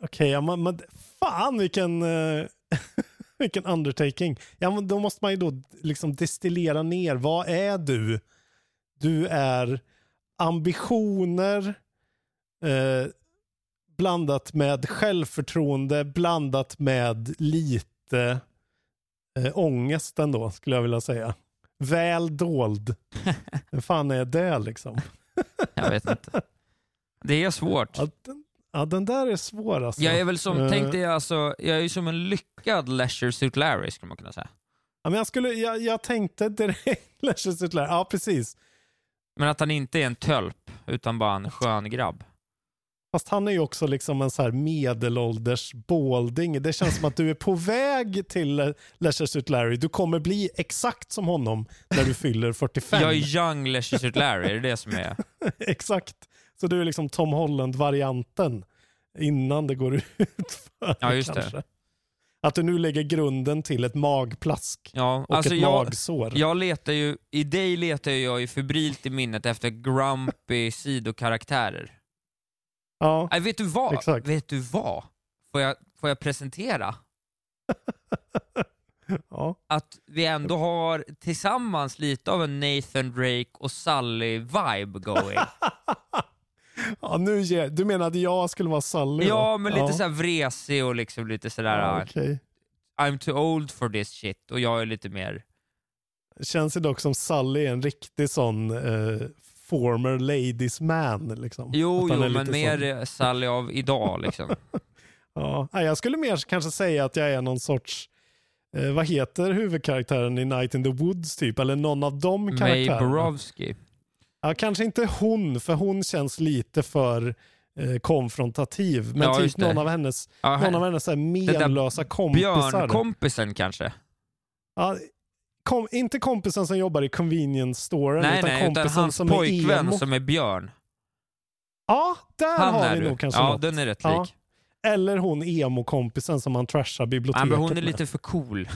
Okej, ja, men, men fan vilken, eh, [laughs] vilken undertaking. Ja, men då måste man ju då liksom destillera ner. Vad är du? Du är ambitioner eh, blandat med självförtroende, blandat med lite eh, ångest ändå, skulle jag vilja säga. Väl dold. [laughs] Vad fan är det liksom? [laughs] Jag vet inte. Det är svårt. Ja, den, ja, den där är svår alltså. Jag är väl som, Eh, tänk dig alltså, jag är som en lyckad Leisure Suit Larry skulle man kunna säga. Ja, men jag, skulle, jag, jag tänkte direkt [laughs] Leisure Suit Larry. Ja, precis. Men att han inte är en tölp, utan bara en skön grabb. Fast han är ju också liksom en så här medelålders balding. Det känns som att du är på väg till Leisure Suit Larry. Du kommer bli exakt som honom när du fyller 45. Jag är young Leisure Suit Larry, är det det som är? [laughs] exakt. Så du är liksom Tom Holland-varianten innan det går [laughs] ut för Ja, just det. kanske. Att du nu lägger grunden till ett magplask Ja, och alltså ett jag, magsår. jag letar ju, i dig letar jag ju febrilt i minnet efter grumpy sidokaraktärer. Ja, Nej, vet du vad? Exakt. Vet du vad? Får jag, får jag presentera? [laughs] ja. Att vi ändå har tillsammans lite av en Nathan Drake och Sully-vibe going. [laughs] ja, nu du menar att jag skulle vara Sally? då? Ja, men lite ja. såhär vresig och liksom lite sådär Ja, okej. I'm too old for this shit och jag är lite mer... Känns ju dock som Sally är en riktig sån eh, former ladies man. Liksom. Jo, jo, men mer sån. eh, Sully av idag liksom. [laughs] Ja, jag skulle mer kanske säga att jag är någon sorts, eh, vad heter huvudkaraktären i Night in the Woods typ? Eller någon av de May karaktärerna. Borowski. Ja, kanske inte hon, för hon känns lite för eh, konfrontativ. Men Ja, typ någon av hennes, Ja, någon av hennes så här, menlösa kompisar. Björnkompisen kanske? Ja, kom, inte kompisen som jobbar i convenience storen, Nej, utan nej, utan kompisen hans som är pojkvän emo. som är Björn. Ja, där Han har är vi du. nog kanske Ja, något. den är rätt Ja. lik. Eller hon emo-kompisen som man trashar Ja, biblioteket men hon är med. lite för cool.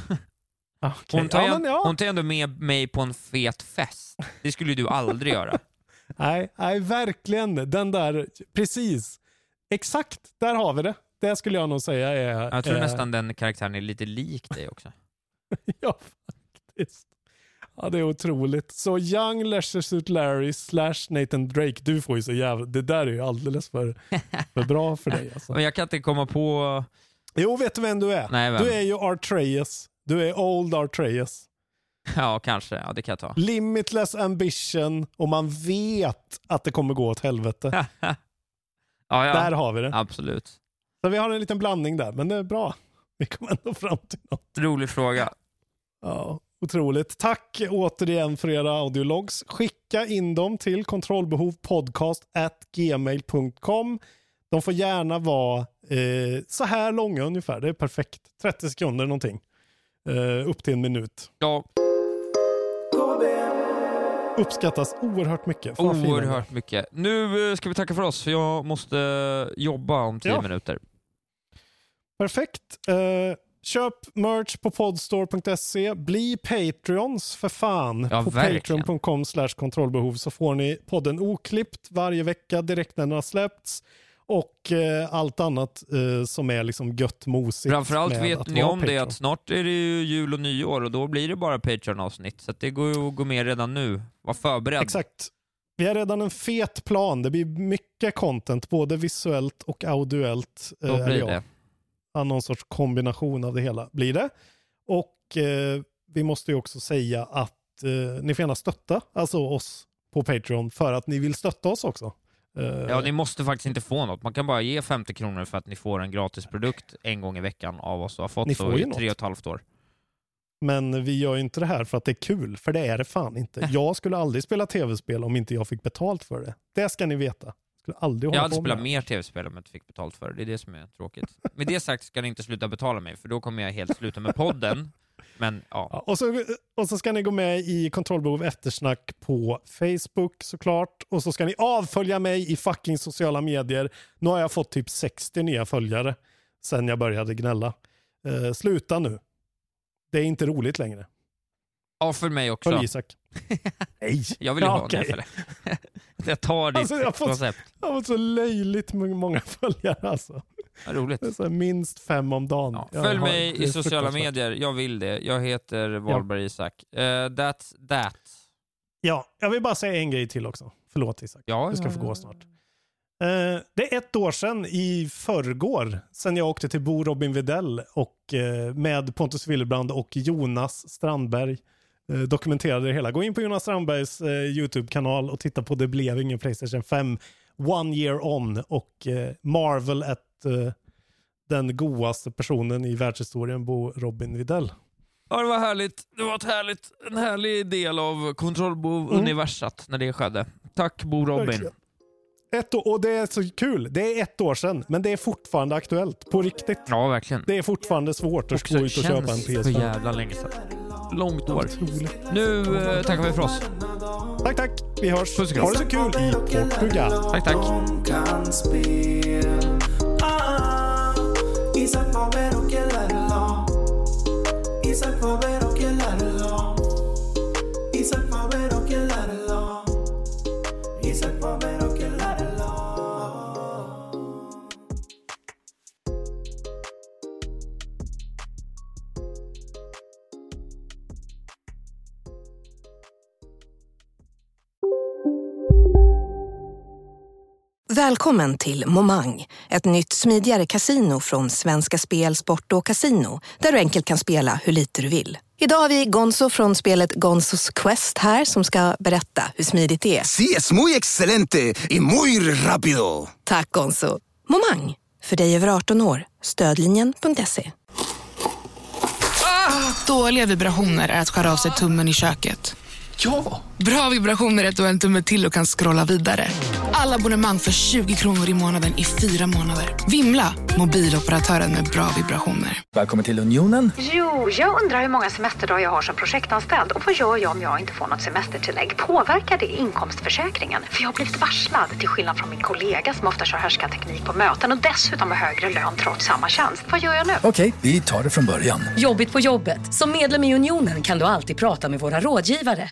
Ah, okej. Hon tar, ja, men ja. hon tar ändå med mig på en fet fest. Det skulle du aldrig göra. [laughs] Nej, nej, verkligen. Den där, precis. Exakt, där har vi det. Det skulle jag nog säga är... Jag tror är, nästan den karaktären är lite lik dig också. [laughs] ja, faktiskt. Ja, det är otroligt. Så Young Leisure Suit Larry slash Nathan Drake, du får ju så jävla... Det där är ju alldeles för, för bra för dig. Alltså. [laughs] Men jag kan inte komma på... Jo, vet du vem du är? Nej, vem? Du är ju Artreus. Du är Old Artreus. [laughs] Ja, kanske. Ja, det kan jag ta. Limitless ambition och man vet att det kommer gå åt helvete. [laughs] ja, ja. Där har vi det. Absolut. Så vi har en liten blandning där, men det är bra. Vi kom ändå fram till något. Rolig fråga. Ja, otroligt. Tack återigen för era audiologs. Skicka in dem till kontrollbehovpodcast at gmail.com. De får gärna vara eh, så här långa ungefär. Det är perfekt. 30 sekunder någonting. Eh, upp till en minut. Ja. Uppskattas oerhört mycket. Fan, vad fina. Oerhört mycket. Nu eh, ska vi tacka för oss, för jag måste jobba om tio Ja. minuter. Perfekt. Eh, köp merch på podstore.se. Bli Patreons för fan. Ja, på patreon.com kontrollbehov så får ni podden oklippt varje vecka direkt när den har släppts. Och eh, allt annat eh, som är liksom gött mosigt. Framförallt vet ni om det Patreon. att snart är det ju jul och nyår och då blir det bara Patreon-avsnitt. Så det går ju att gå med redan nu. Var förberedd. Exakt. Vi har redan en fet plan. Det blir mycket content, både visuellt och audioellt. Då eh, blir ja. det. Någon sorts kombination av det hela blir det. Och eh, vi måste ju också säga att eh, ni får gärna stötta alltså oss på Patreon för att ni vill stötta oss också. Eh, Ja, ni måste faktiskt inte få något. Man kan bara ge 50 kronor för att ni får en gratis produkt en gång i veckan av oss och har fått Ni så får i tre och ett halvt år. Men vi gör ju inte det här för att det är kul, för det är det fan inte. [laughs] Jag skulle aldrig spela tv-spel om inte jag fick betalt för det. Det ska ni veta. Jag skulle aldrig hålla Jag hade spelat mer tv-spel om jag inte fick betalt för det. Det är det som är tråkigt. Med det sagt ska ni inte sluta betala mig, för då kommer jag helt sluta med podden. Men ja, Ja, och, så, och så ska ni gå med i kontrollbehov eftersnack på Facebook såklart. Och så ska ni avfölja mig i fucking sociala medier. Nu har jag fått typ 60 nya följare sen jag började gnälla. Eh, sluta nu. Det är inte roligt längre. ja för mig också. Följ Isak. [laughs] Nej. Jag vill ju Ja, ha för det. Jag tar ditt Alltså, jag fått- koncept. Jag har fått så löjligt många [laughs] följare alltså. Vad roligt. Här minst fem om dagen. Ja, följ mig i sociala medier, jag vill det. Jag heter Wahlberg Isak. Uh, that's that. Ja, jag vill bara säga en grej till också. Förlåt Isak. Ja, du ska ja, få ja. gå snart. Eh, det är ett år sedan i förrgår sen jag åkte till Bo Robin Videll och eh, med Pontus Willebrand och Jonas Strandberg dokumenterade det hela. Gå in på Jonas Strandbergs eh, YouTube-kanal och titta på Det blev ingen Playstation 5 One Year On och eh, Marvel att eh, den godaste personen i världshistorien, Bo Robin Videll. Ja, det var härligt. Det var ett härligt, en härlig del av kontrollbehov-universat när det skedde. Tack Bo Robin. Verkligen. Ett år, och det är så kul. Det är ett år sedan, men det är fortfarande aktuellt. På riktigt. Ja, verkligen. Det är fortfarande svårt att gå ut och köpa en känns PS5. för jävla länge sedan. Långt år. Otroligt. Nu eh, tackar vi för oss. Tack, tack. Vi hörs. Puss och kram. Ha det så kul i Portugal. Tack, tack. kan spel ah, Isak Faber Välkommen till Momang, ett nytt smidigare casino från Svenska Spel, Sport och Casino där du enkelt kan spela hur lite du vill. Idag har vi Gonzo från spelet Gonzos Quest här som ska berätta hur smidigt det är. Sí, es muy excelente y muy rápido. Tack Gonzo. Momang, för dig över 18 år. Stödlinjen.se. Dåliga vibrationer är att skära av sig tummen i köket. Ja! Bra vibrationer är att du har en tumme till och kan scrolla vidare. Alla abonnemang för 20 kronor i månaden i fyra månader. Vimla! Mobiloperatören med bra vibrationer. Välkommen till Unionen. Jo, jag undrar hur många semesterdagar jag har som projektanställd och vad gör jag om jag inte får något semestertillägg? Påverkar det inkomstförsäkringen? För jag har blivit varslad, till skillnad från min kollega som ofta kör härskarteknik på möten och dessutom har högre lön trots samma tjänst. Vad gör jag nu? Okej, vi tar det från början. Jobbigt på jobbet. Som medlem i Unionen kan du alltid prata med våra rådgivare.